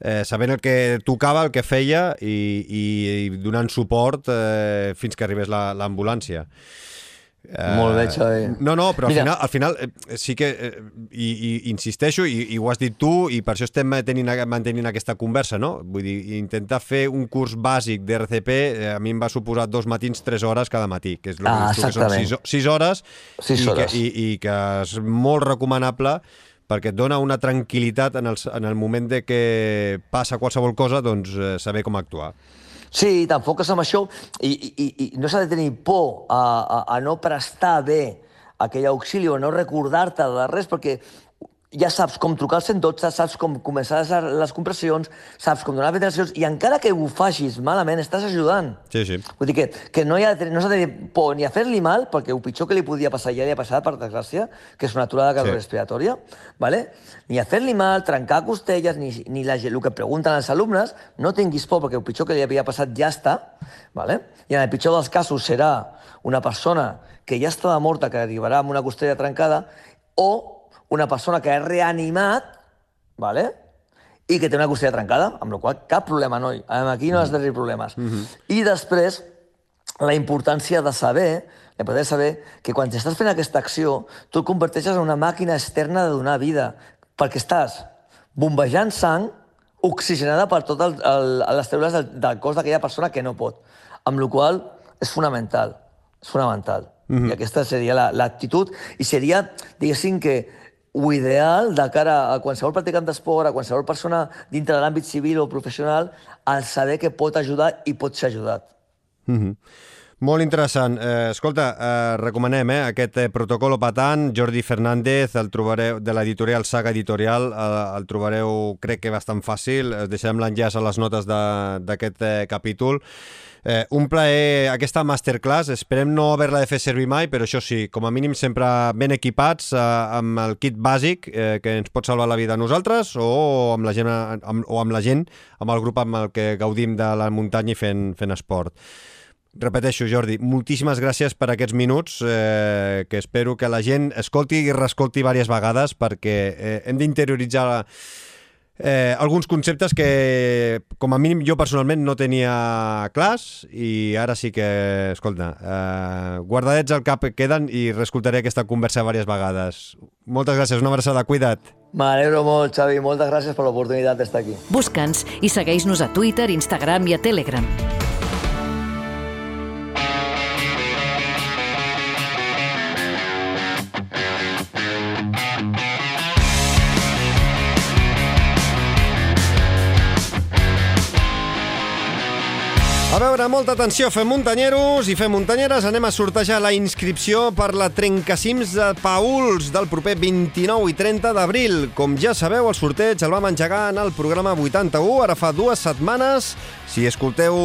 eh, sabent el que tocava, el que feia i, i, i donant suport eh, fins que arribés l'ambulància. Uh, Molt bé, Xavi. No, no, però Mira. al final, al final eh, sí que, eh, i, i insisteixo, i, i ho has dit tu, i per això estem mantenint, mantenint aquesta conversa, no? Vull dir, intentar fer un curs bàsic d'RCP eh, a mi em va suposar dos matins, tres hores cada matí, que és el ah, que, que són sis, sis hores, sis i, hores. Que, i, i que és molt recomanable perquè et dona una tranquil·litat en el, en el moment de que passa qualsevol cosa, doncs eh, saber com actuar. Sí, t'enfoques en això i, i, i no s'ha de tenir por a, a, a no prestar bé aquell auxili o no recordar-te de res, perquè ja saps com trucar al 112, saps com començar les, compressions, saps com donar ventilacions, i encara que ho facis malament, estàs ajudant. Sí, sí. Vull dir que, que no, hi ha, no s'ha de dir por ni a fer-li mal, perquè el pitjor que li podia passar ja li ha passat, per desgràcia, que és una aturada cardiorrespiratòria, ¿vale? ni a fer-li mal, trencar costelles, ni, ni la, el que pregunten els alumnes, no tinguis por, perquè el pitjor que li havia passat ja està, ¿vale? i en el pitjor dels casos serà una persona que ja estava morta, que arribarà amb una costella trencada, o una persona que és reanimat, ¿vale? i que té una costella trencada, amb la qual cap problema, noi. Aquí no has de tenir problemes. Mm -hmm. I després, la importància de saber, la importància de saber que quan estàs fent aquesta acció, tu et converteixes en una màquina externa de donar vida, perquè estàs bombejant sang oxigenada per totes les cèl·lules del, del cos d'aquella persona que no pot. Amb la qual és fonamental, és fonamental. Mm -hmm. I aquesta seria l'actitud, la, i seria, diguéssim, que ho ideal de cara a qualsevol practicant d'esport, a qualsevol persona dintre de l'àmbit civil o professional, al saber que pot ajudar i pot ser ajudat. Mm -hmm. Molt interessant. Eh, escolta, eh, recomanem eh, aquest eh, protocolo patant, Jordi Fernández, el trobareu de l'editorial Saga Editorial, eh, el trobareu, crec que bastant fàcil, eh, deixarem l'enllaç a les notes d'aquest eh, capítol. Eh, un plaer aquesta masterclass, esperem no haver-la de fer servir mai, però això sí, com a mínim sempre ben equipats eh, amb el kit bàsic eh, que ens pot salvar la vida a nosaltres o amb la gent, amb, o amb la gent, amb el grup amb el que gaudim de la muntanya i fent, fent esport. Repeteixo, Jordi, moltíssimes gràcies per aquests minuts, eh, que espero que la gent escolti i reescolti diverses vegades perquè eh, hem d'interioritzar eh, alguns conceptes que, com a mínim, jo personalment no tenia clars i ara sí que, escolta, eh, guardadets al cap queden i reescoltaré aquesta conversa diverses vegades. Moltes gràcies, una abraçada, cuida't. M'alegro molt, Xavi, moltes gràcies per l'oportunitat d'estar aquí. Busca'ns i segueix-nos a Twitter, Instagram i a Telegram. A veure, molta atenció, fem muntanyeros i fem muntanyeres. Anem a sortejar la inscripció per la Trencacims de Pauls del proper 29 i 30 d'abril. Com ja sabeu, el sorteig el vam engegar en el programa 81, ara fa dues setmanes. Si escolteu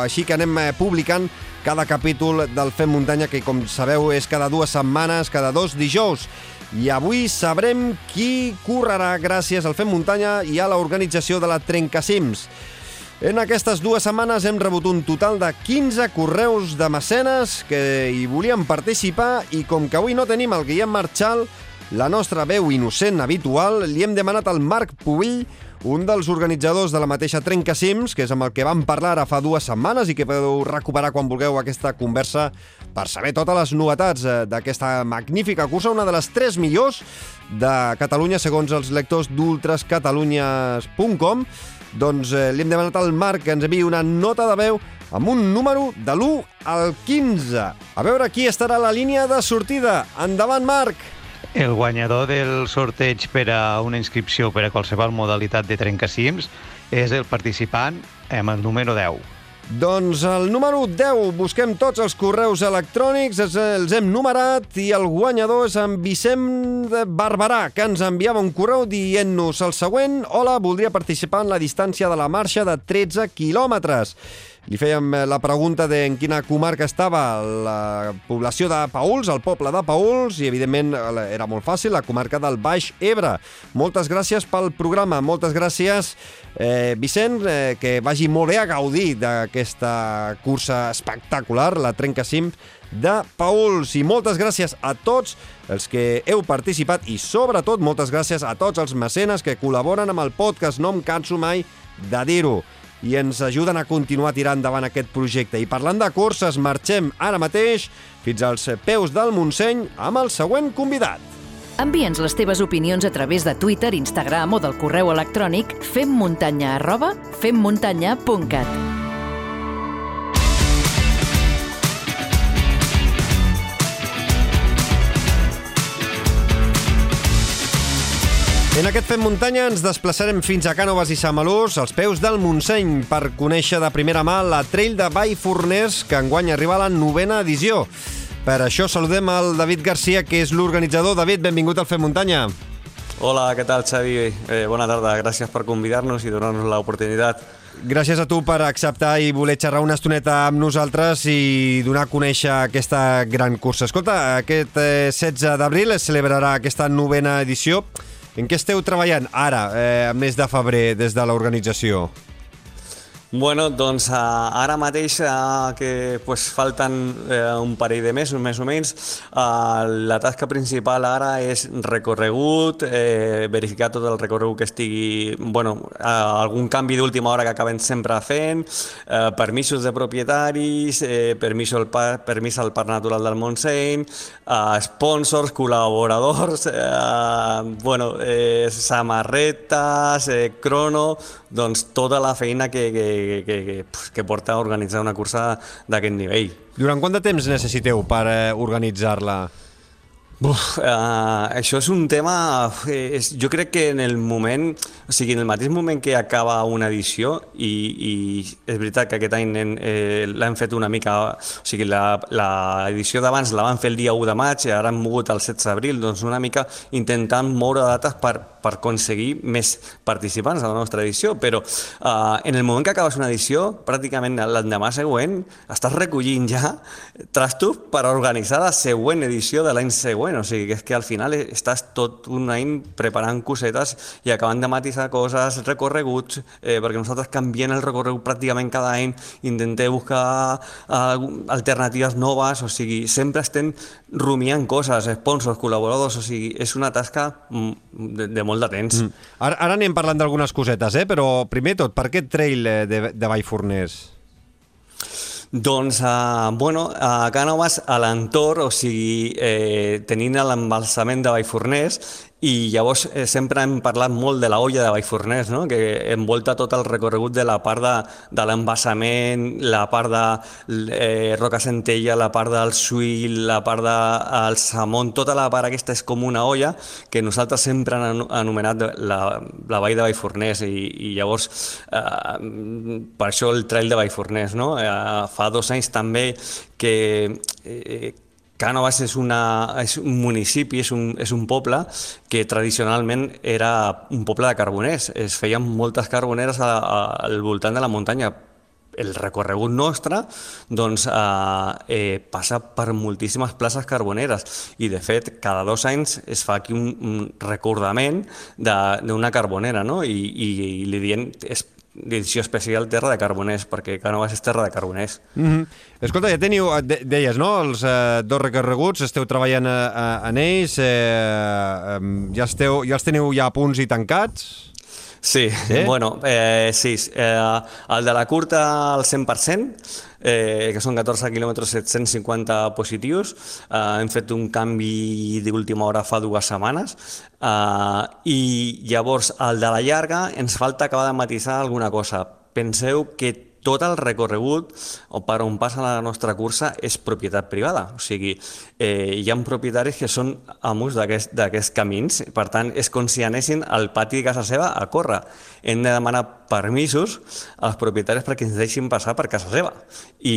així que anem eh, publicant cada capítol del Fem Muntanya, que com sabeu és cada dues setmanes, cada dos dijous. I avui sabrem qui correrà gràcies al Fem Muntanya i a l'organització de la Trencacims. En aquestes dues setmanes hem rebut un total de 15 correus de mecenes que hi volien participar i com que avui no tenim el Guillem Marchal, la nostra veu innocent habitual, li hem demanat al Marc Pubill, un dels organitzadors de la mateixa Trencacims, que és amb el que vam parlar ara fa dues setmanes i que podeu recuperar quan vulgueu aquesta conversa per saber totes les novetats eh, d'aquesta magnífica cursa, una de les tres millors de Catalunya segons els lectors d'ultrascatalunyas.com doncs eh, li hem demanat al Marc que ens enviï una nota de veu amb un número de l'1 al 15. A veure qui estarà a la línia de sortida. Endavant, Marc! El guanyador del sorteig per a una inscripció per a qualsevol modalitat de trencacims és el participant amb el número 10. Doncs el número 10, busquem tots els correus electrònics, els, hem numerat i el guanyador és en Vicent Barberà, que ens enviava un correu dient-nos el següent. Hola, voldria participar en la distància de la marxa de 13 quilòmetres. Li fèiem eh, la pregunta de en quina comarca estava la població de Pauls, el poble de Pauls, i evidentment era molt fàcil, la comarca del Baix Ebre. Moltes gràcies pel programa, moltes gràcies, eh, Vicent, eh, que vagi molt bé a gaudir d'aquesta cursa espectacular, la Trencacim de Pauls. I moltes gràcies a tots els que heu participat i sobretot moltes gràcies a tots els mecenes que col·laboren amb el podcast, no em canso mai de dir-ho i ens ajuden a continuar tirant endavant aquest projecte. I parlant de curses, marxem ara mateix fins als peus del Montseny amb el següent convidat. Envia'ns les teves opinions a través de Twitter, Instagram o del correu electrònic femmuntanya arroba femmuntanya.cat. En aquest Fem Muntanya ens desplaçarem fins a Cànoves i Samalús, als peus del Montseny, per conèixer de primera mà la Trail de Vall Forners, que enguany arriba a la novena edició. Per això saludem al David Garcia, que és l'organitzador. David, benvingut al Fem Muntanya. Hola, què tal, Xavi? Eh, bona tarda, gràcies per convidar-nos i donar-nos l'oportunitat. Gràcies a tu per acceptar i voler xerrar una estoneta amb nosaltres i donar a conèixer aquesta gran cursa. Escolta, aquest eh, 16 d'abril es celebrarà aquesta novena edició. En què esteu treballant ara, eh, mes de febrer, des de l'organització? Bueno, doncs uh, ara mateix uh, que pues, falten uh, un parell de mesos, més o menys, uh, la tasca principal ara és recorregut, eh, verificar tot el recorregut que estigui... bueno, uh, algun canvi d'última hora que acabem sempre fent, uh, permisos de propietaris, eh, permís, al par, permís al Parc Natural del Montseny, uh, sponsors, col·laboradors, uh, bueno, eh, samarretes, eh, crono, doncs tota la feina que, que, que, que, que porta a organitzar una cursa d'aquest nivell. Durant quant de temps necessiteu per eh, organitzar-la? Uf, uh, això és un tema... Eh, és, jo crec que en el moment, o sigui, en el mateix moment que acaba una edició, i, i és veritat que aquest any eh, l'hem fet una mica... O sigui, l'edició d'abans la van fer el dia 1 de maig i ara hem mogut el 16 d'abril, doncs una mica intentant moure dates per, per aconseguir més participants a la nostra edició, però uh, en el moment que acabes una edició, pràcticament l'endemà següent, estàs recollint ja trastos per organitzar la següent edició de l'any següent, o sigui que és que al final estàs tot un any preparant cosetes i acabant de matisar coses, recorreguts, eh, perquè nosaltres canviem el recorregut pràcticament cada any, intentem buscar uh, alternatives noves, o sigui, sempre estem rumiant coses, sponsors, col·laboradors, o sigui, és una tasca mm, de, de molt de temps. Mm. Ara, ara anem parlant d'algunes cosetes, eh? però primer tot, per què trail eh, de, de Vallforners? Doncs, uh, bueno, a Cànoves, a l'entorn, o sigui, eh, tenint l'embalsament de Vallforners, i llavors eh, sempre hem parlat molt de la olla de Vallforners, no? que envolta tot el recorregut de la part de, de l'embassament, la part de eh, Roca Centella, la part del Suil, la part del de, Samont, tota la part aquesta és com una olla que nosaltres sempre hem anomenat la, la vall de Vallforners i, i llavors eh, per això el trail de Vallforners. No? Eh, fa dos anys també que eh, Cànovas és, una, és un municipi, és un, és un poble que tradicionalment era un poble de carboners. Es feien moltes carboneres a, a, al voltant de la muntanya. El recorregut nostre doncs, eh, eh, passa per moltíssimes places carboneres i, de fet, cada dos anys es fa aquí un, un recordament d'una carbonera no? I, i, i li diem, és edició especial Terra de Carboners, perquè Canovas és terra de carboners. Mm -hmm. Escolta, ja teniu, de, deies, no?, els eh, dos recorreguts, esteu treballant a, a, en ells, eh, ja, esteu, ja els teniu ja a punts i tancats? Sí, sí? bueno, eh, sí, eh, el de la curta al 100%, eh, que són 14 quilòmetres 750 positius. Eh, hem fet un canvi d'última hora fa dues setmanes eh, i llavors el de la llarga ens falta acabar de matisar alguna cosa. Penseu que tot el recorregut o per on passa la nostra cursa és propietat privada. O sigui, eh, hi ha propietaris que són amos d'aquests camins, per tant, és com si anessin al pati de casa seva a córrer. Hem de demanar permisos als propietaris perquè ens deixin passar per casa seva. I,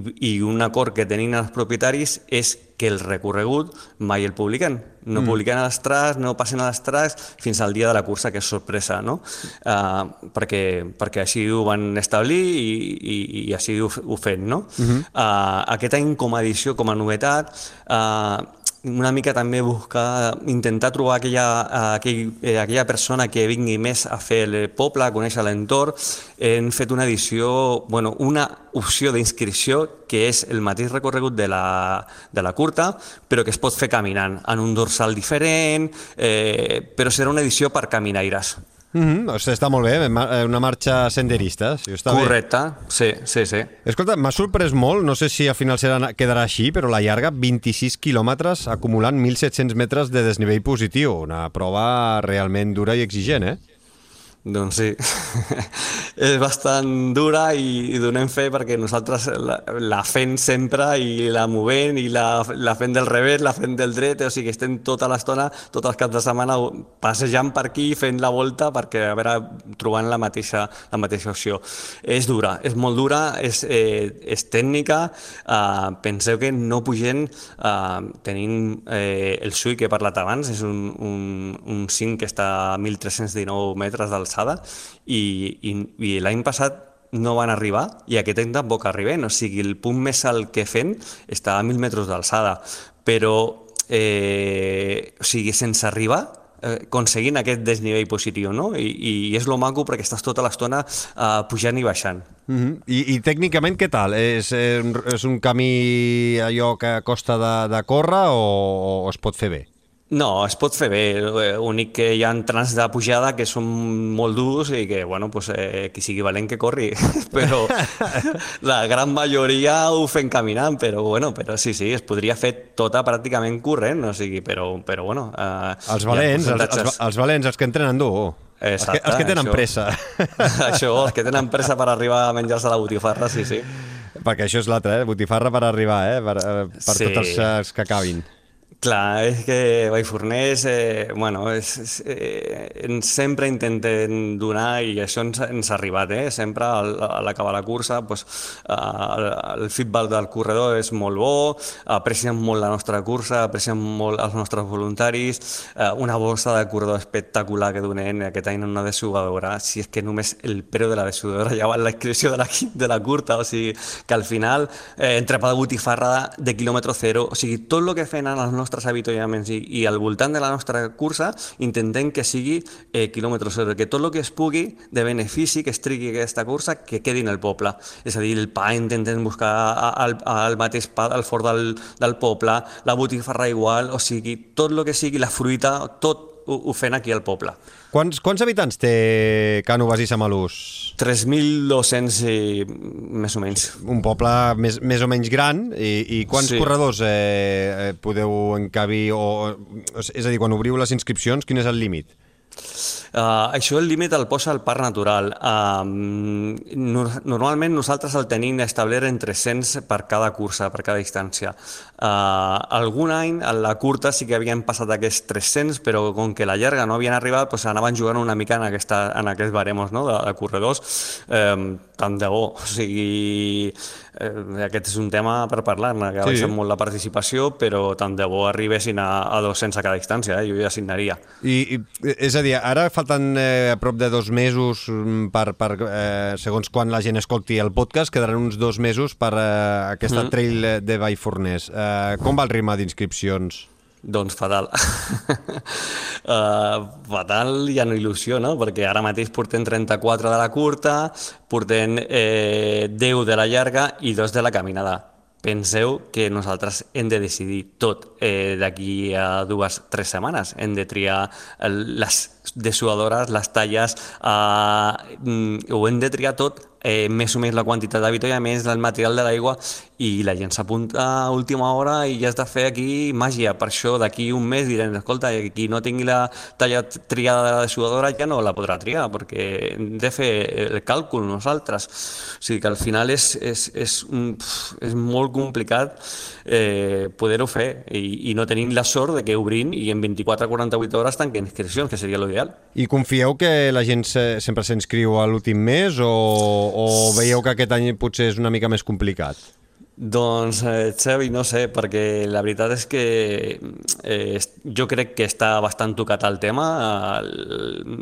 i, i un acord que tenim els propietaris és que el recorregut mai el publiquen. No mm. publiquen a les no passen a les fins al dia de la cursa, que és sorpresa, no? Uh, perquè, perquè així ho van establir i, i, i així ho, ho fem, no? Mm -hmm. uh, aquest any, com a edició, com a novetat, uh, una mica també buscar, intentar trobar aquella, aquell, eh, aquella persona que vingui més a fer el poble, a conèixer l'entorn. Hem fet una edició, bueno, una opció d'inscripció que és el mateix recorregut de la, de la curta, però que es pot fer caminant, en un dorsal diferent, eh, però serà una edició per caminaires. Mm -hmm, o sigui, està molt bé, eh, una marxa senderista. Si està Correcte, bé. sí, sí, sí. Escolta, m'ha sorprès molt, no sé si al final serà, quedarà així, però la llarga, 26 quilòmetres acumulant 1.700 metres de desnivell positiu. Una prova realment dura i exigent, eh? Doncs sí, és bastant dura i, i donem fe perquè nosaltres la, la fem sempre i la movem i la, la fem del revés, la fem del dret, o sigui, estem tota l'estona, tots els caps de setmana passejant per aquí, fent la volta perquè a veure, trobant la mateixa, la mateixa opció. És dura, és molt dura, és, eh, és tècnica, eh, penseu que no pugem eh, tenint eh, el SUI que he parlat abans, és un, un, un 5 que està a 1.319 metres d'alçada alçada i, i, i l'any passat no van arribar i aquest any tampoc arriben, o sigui, el punt més alt que fem està a 1.000 metres d'alçada, però eh, o sigui, sense arribar eh, aconseguint aquest desnivell positiu, no? I, i és lo maco perquè estàs tota l'estona eh, pujant i baixant. Mm -hmm. I, I tècnicament què tal? És, és un camí allò que costa de, de córrer o, o es pot fer bé? No, es pot fer bé, l'únic que hi ha trams de pujada que són molt durs i que, bueno, pues, eh, qui sigui valent que corri, però la gran majoria ho fem caminant, però, bueno, però sí, sí, es podria fer tota pràcticament corrent, o sigui, però, però bueno... Eh, els valents, els, els, els valents, els que entrenen dur. Exacte, els, que, els que tenen això, pressa. això, els que tenen pressa per arribar a menjar-se la botifarra, sí, sí. Perquè això és l'altre, eh? botifarra per arribar, eh? per, eh, per sí. tots els que acabin. Clar, és que Vallforners, eh, bueno, és, és, eh, sempre intenten donar i això ens, ens ha arribat, eh? sempre al, a l'acabar la cursa pues, eh, el, el feedback del corredor és molt bo, aprecien molt la nostra cursa, aprecien molt els nostres voluntaris, eh, una bossa de corredor espectacular que donen aquest any una dessugadora, si és que només el preu de la dessugadora ja va la inscripció de la, de la curta, o sigui que al final eh, entrepa de botifarra de quilòmetre zero, o sigui tot el que fan els nostres nostres avituallaments i, i al voltant de la nostra cursa intentem que sigui eh, quilòmetre zero, que tot el que es pugui de benefici que es trigui aquesta cursa que quedi en el poble. És a dir, el pa intentem buscar al, al mateix pa al fort del, del poble, la botifarra igual, o sigui, tot el que sigui, la fruita, tot ho, ho fem aquí al poble. Quants, quants habitants té Cànoves i Samalús? 3.200 i més o menys. Un poble més, més o menys gran i, i quants sí. corredors eh, eh podeu encabir o, és a dir, quan obriu les inscripcions, quin és el límit? Uh, això el límit el posa el parc natural. Uh, no, normalment nosaltres el tenim establert en 300 per cada cursa, per cada distància. Uh, algun any, a la curta, sí que havien passat aquests 300, però com que la llarga no havien arribat, doncs anaven jugant una mica en, aquesta, en aquests baremos no? de, de corredors. Uh, tant de bo. O sigui, eh, aquest és un tema per parlar-ne, que ha sí. baixat molt la participació, però tant de bo arribessin a, a 200 a cada distància, eh? jo ja signaria. I, i, és a dir, ara falten eh, a prop de dos mesos mm, per, per eh, segons quan la gent escolti el podcast, quedaran uns dos mesos per eh, aquesta mm trail de Vallforners. Eh, com va el ritme d'inscripcions? Doncs fatal. uh, fatal i en il·lusió, no? Perquè ara mateix portem 34 de la curta, portem eh, 10 de la llarga i 2 de la caminada. Penseu que nosaltres hem de decidir tot eh, d'aquí a dues, tres setmanes. Hem de triar les dessuadores, les talles, eh, ho hem de triar tot eh, més o menys la quantitat d'avituallaments, el material de l'aigua, i la gent s'apunta a última hora i ja has de fer aquí màgia. Per això d'aquí un mes direm, escolta, qui no tingui la talla triada de la dessuadora ja no la podrà triar, perquè hem de fer el càlcul nosaltres. O sigui que al final és, és, és, és molt complicat eh, poder-ho fer i, i no tenim la sort de que obrin i en 24-48 hores tanquen inscripcions, que seria l'ideal. I confieu que la gent se, sempre s'inscriu a l'últim mes o, o veieu que aquest any potser és una mica més complicat? Doncs, eh, Xavi, no sé, perquè la veritat és que eh, jo crec que està bastant tocat el tema,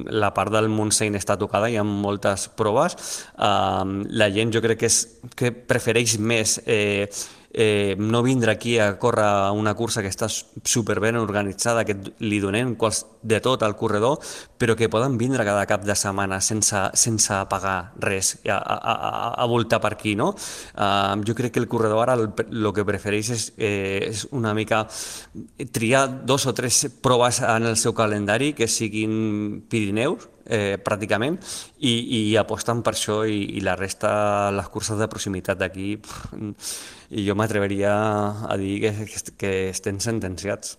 la part del Montseny està tocada, hi ha moltes proves, eh, la gent jo crec que, és, que prefereix més eh, eh, no vindre aquí a córrer una cursa que està super ben organitzada, que li donem quals, de tot al corredor, però que poden vindre cada cap de setmana sense, sense pagar res a, a, a, a voltar per aquí, no? Uh, jo crec que el corredor ara el, que prefereix és, eh, és una mica triar dos o tres proves en el seu calendari que siguin Pirineus, eh, pràcticament, i, i aposten per això i, i la resta, les curses de proximitat d'aquí, i jo m'atreveria a dir que, que, estem sentenciats.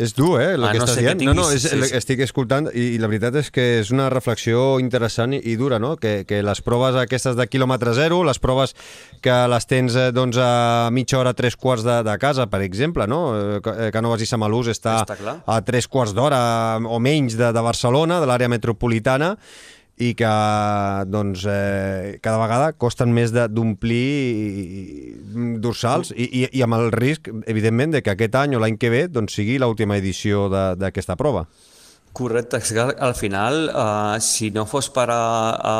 És dur, eh, el Ah, que no estàs sé què dient. No, no, tinguis, és, sí, sí. estic escoltant i, i la veritat és que és una reflexió interessant i, i dura, no? Que, que les proves aquestes de quilòmetre zero, les proves que les tens eh, doncs, a mitja hora, tres quarts de, de casa, per exemple, no? Eh, que- eh, Cànovas i Samalús està, Està clar. a tres quarts d'hora o menys de, de Barcelona, de l'àrea metropolitana, i que doncs, eh, cada vegada costen més d'omplir dorsals i, i, i amb el risc, evidentment, de que aquest any o l'any que ve doncs, sigui l'última edició d'aquesta prova. Correcte, al- al final, uh, si no fos per a, a,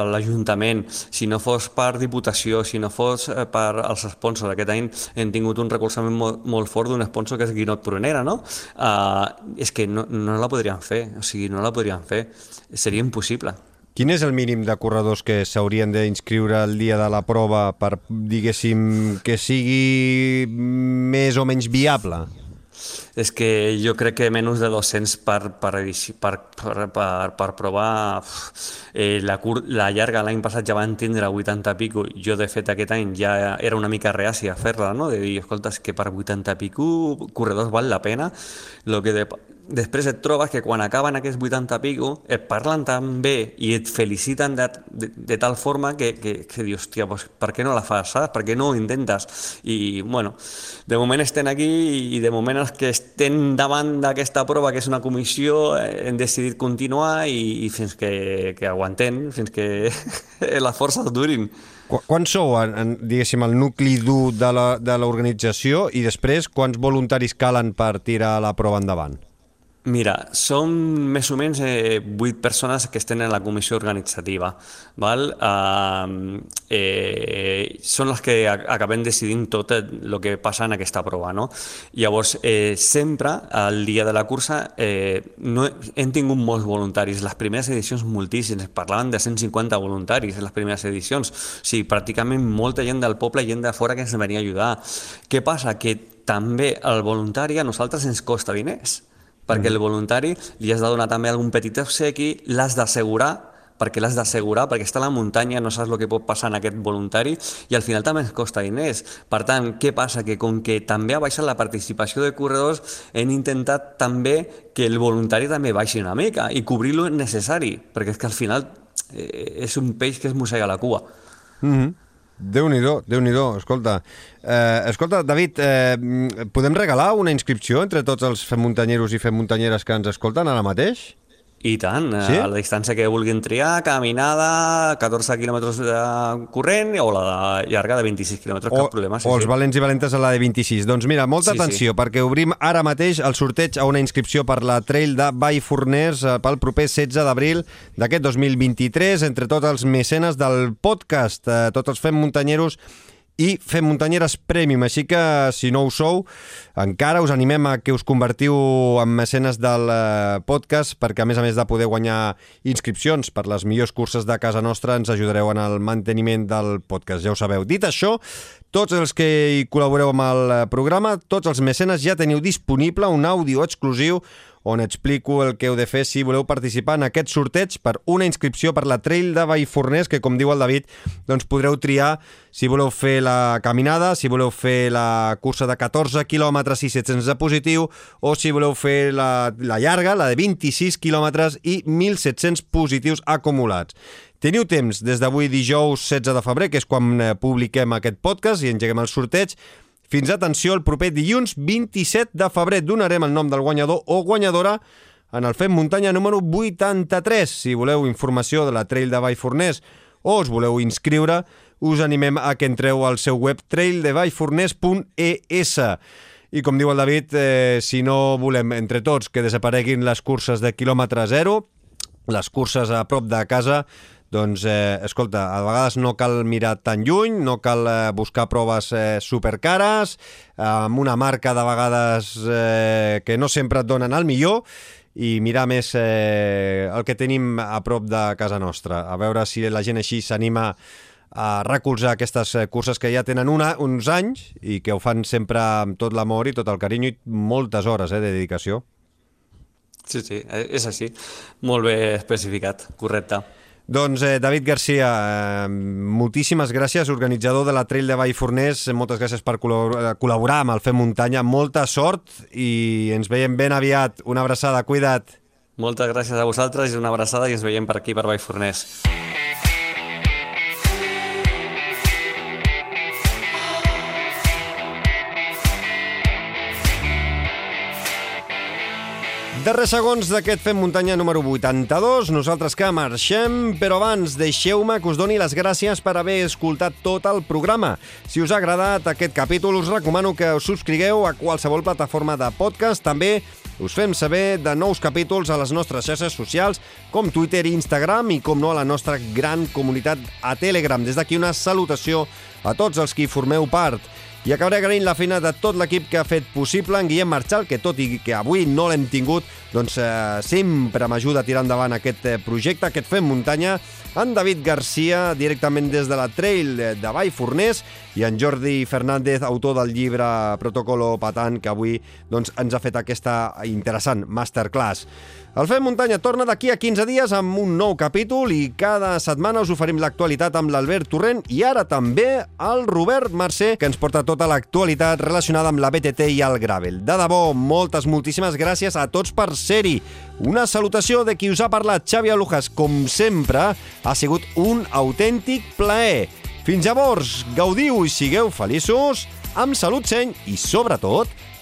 a l'Ajuntament, si no fos per Diputació, si no fos eh, per als sponsors, aquest any hem tingut un recolzament molt, molt fort d'un sponsor que és Guinot Prunera, no? Uh, és que no, no la podrien fer, o sigui, no la podrien fer, seria impossible. Quin és el mínim de corredors que s'haurien d'inscriure el dia de la prova per, diguéssim, que sigui més o menys viable? És que jo crec que menys de 200 per, per, per, per, per, per provar eh, la, cur la llarga l'any passat ja van tindre 80 pico jo de fet aquest any ja era una mica reàcia fer-la, no? de dir, escolta, és que per 80 pico corredors val la pena lo que de, després et trobes que quan acaben aquests 80 pico et parlen tan bé i et feliciten de, de, de tal forma que, que, que dius, hòstia, pues, per què no la fas, saps? Per què no ho intentes? I, bueno, de moment estem aquí i de moment els que estem davant d'aquesta prova, que és una comissió, eh, hem decidit continuar i, i fins que, que aguantem, fins que les forces durin. Qu quan sou, en, en, diguéssim, el nucli dur de l'organització i després quants voluntaris calen per tirar la prova endavant? Mira, som més o menys eh, 8 persones que estan en la comissió organitzativa. Val? Uh, eh, són les que ac- acabem decidint tot el que passa en aquesta prova. No? Llavors, eh, sempre, al dia de la cursa, eh, no, hem tingut molts voluntaris. Les primeres edicions, moltíssims. Parlaven de 150 voluntaris en les primeres edicions. O sigui, pràcticament molta gent del poble i gent de fora que ens venia a ajudar. Què passa? Que també el voluntari a nosaltres ens costa diners perquè el voluntari li has de donar també algun petit obsequi, l'has d'assegurar, perquè l'has d'assegurar, perquè està a la muntanya, no saps el que pot passar en aquest voluntari, i al final també ens costa diners. Per tant, què passa? Que com que també ha baixat la participació de corredors, hem intentat també que el voluntari també baixi una mica i cobrir lo necessari, perquè és que al final eh, és un peix que es mossega la cua. Mm -hmm. Déu-n'hi-do, déu nhi déu escolta. Eh, escolta, David, eh, podem regalar una inscripció entre tots els fem muntanyeros i fem muntanyeres que ens escolten ara mateix? I tant, Sí? sí? a la distància que vulguin triar, caminada, 14 quilòmetres de corrent o la de llarga de 26 quilòmetres, cap problema. Sí, o els sí. valents i valentes a la de 26. Doncs mira, molta Sí, sí. atenció, perquè obrim ara mateix el sorteig a una inscripció per la Trail de Vallforners eh, pel proper 16 d'abril d'aquest 2023 entre tots els mecenes del podcast, eh, tots els fem muntanyeros i Fem Muntanyeres Premium, així que si no ho sou, encara us animem a que us convertiu en mecenes del eh, podcast perquè a més a més de poder guanyar inscripcions per les millors curses de casa nostra ens ajudareu en el manteniment del podcast, ja ho sabeu. Dit això, tots els que hi col·laboreu amb el programa, tots els mecenes ja teniu disponible un àudio exclusiu on explico el que heu de fer si voleu participar en aquest sorteig per una inscripció per la Trail de Vallforners, que com diu el David, doncs podreu triar si voleu fer la caminada, si voleu fer la cursa de 14 quilòmetres i 700 de positiu, o si voleu fer la, la llarga, la de 26 quilòmetres i 1.700 positius acumulats. Teniu temps des d'avui dijous 16 de febrer, que és quan eh, publiquem aquest podcast i engeguem el sorteig, fins, atenció, el proper dilluns 27 de febrer donarem el nom del guanyador o guanyadora en el Fem Muntanya número 83. Si voleu informació de la Trail de Vallforners o us voleu inscriure, us animem a que entreu al seu web traildevallforners.es. I com diu el David, eh, si no volem entre tots que desapareguin les curses de quilòmetre zero, les curses a prop de casa, doncs, eh, escolta, a vegades no cal mirar tan lluny, no cal eh, buscar proves eh, supercares, eh, amb una marca de vegades eh, que no sempre et donen el millor, i mirar més eh, el que tenim a prop de casa nostra. A veure si la gent així s'anima a recolzar aquestes eh, curses que ja tenen una, uns anys i que ho fan sempre amb tot l'amor i tot el carinyo i moltes hores eh, de dedicació. Sí, sí, eh, és així. Molt bé especificat, correcte. Doncs eh, David Garcia, eh, moltíssimes gràcies, organitzador de la Trail de Vallforners, moltes gràcies per col·laborar amb el Fem Muntanya, molta sort i ens veiem ben aviat. Una abraçada, cuida't. Moltes gràcies a vosaltres i una abraçada i ens veiem per aquí, per Vallforners. Darrers segons d'aquest Fem Muntanya número 82, nosaltres que marxem, però abans deixeu-me que us doni les gràcies per haver escoltat tot el programa. Si us ha agradat aquest capítol, us recomano que us subscrigueu a qualsevol plataforma de podcast. També us fem saber de nous capítols a les nostres xarxes socials, com Twitter i Instagram, i com no a la nostra gran comunitat a Telegram. Des d'aquí una salutació a tots els qui formeu part. I acabaré agraint la feina de tot l'equip que ha fet possible en Guillem Marchal, que tot i que avui no l'hem tingut, doncs eh, sempre m'ajuda a tirar endavant aquest eh, projecte, aquest Fem Muntanya, en David Garcia, directament des de la Trail de Vall Forners, i en Jordi Fernández, autor del llibre Protocolo Patant, que avui doncs, ens ha fet aquesta interessant masterclass. El Fem Muntanya torna d'aquí a 15 dies amb un nou capítol i cada setmana us oferim l'actualitat amb l'Albert Torrent i ara també el Robert Mercè, que ens porta tota l'actualitat relacionada amb la BTT i el Gravel. De debò, moltes, moltíssimes gràcies a tots per ser-hi. Una salutació de qui us ha parlat, Xavi Alujas. Com sempre, ha sigut un autèntic plaer. Fins llavors, gaudiu i sigueu feliços, amb salut seny i, sobretot,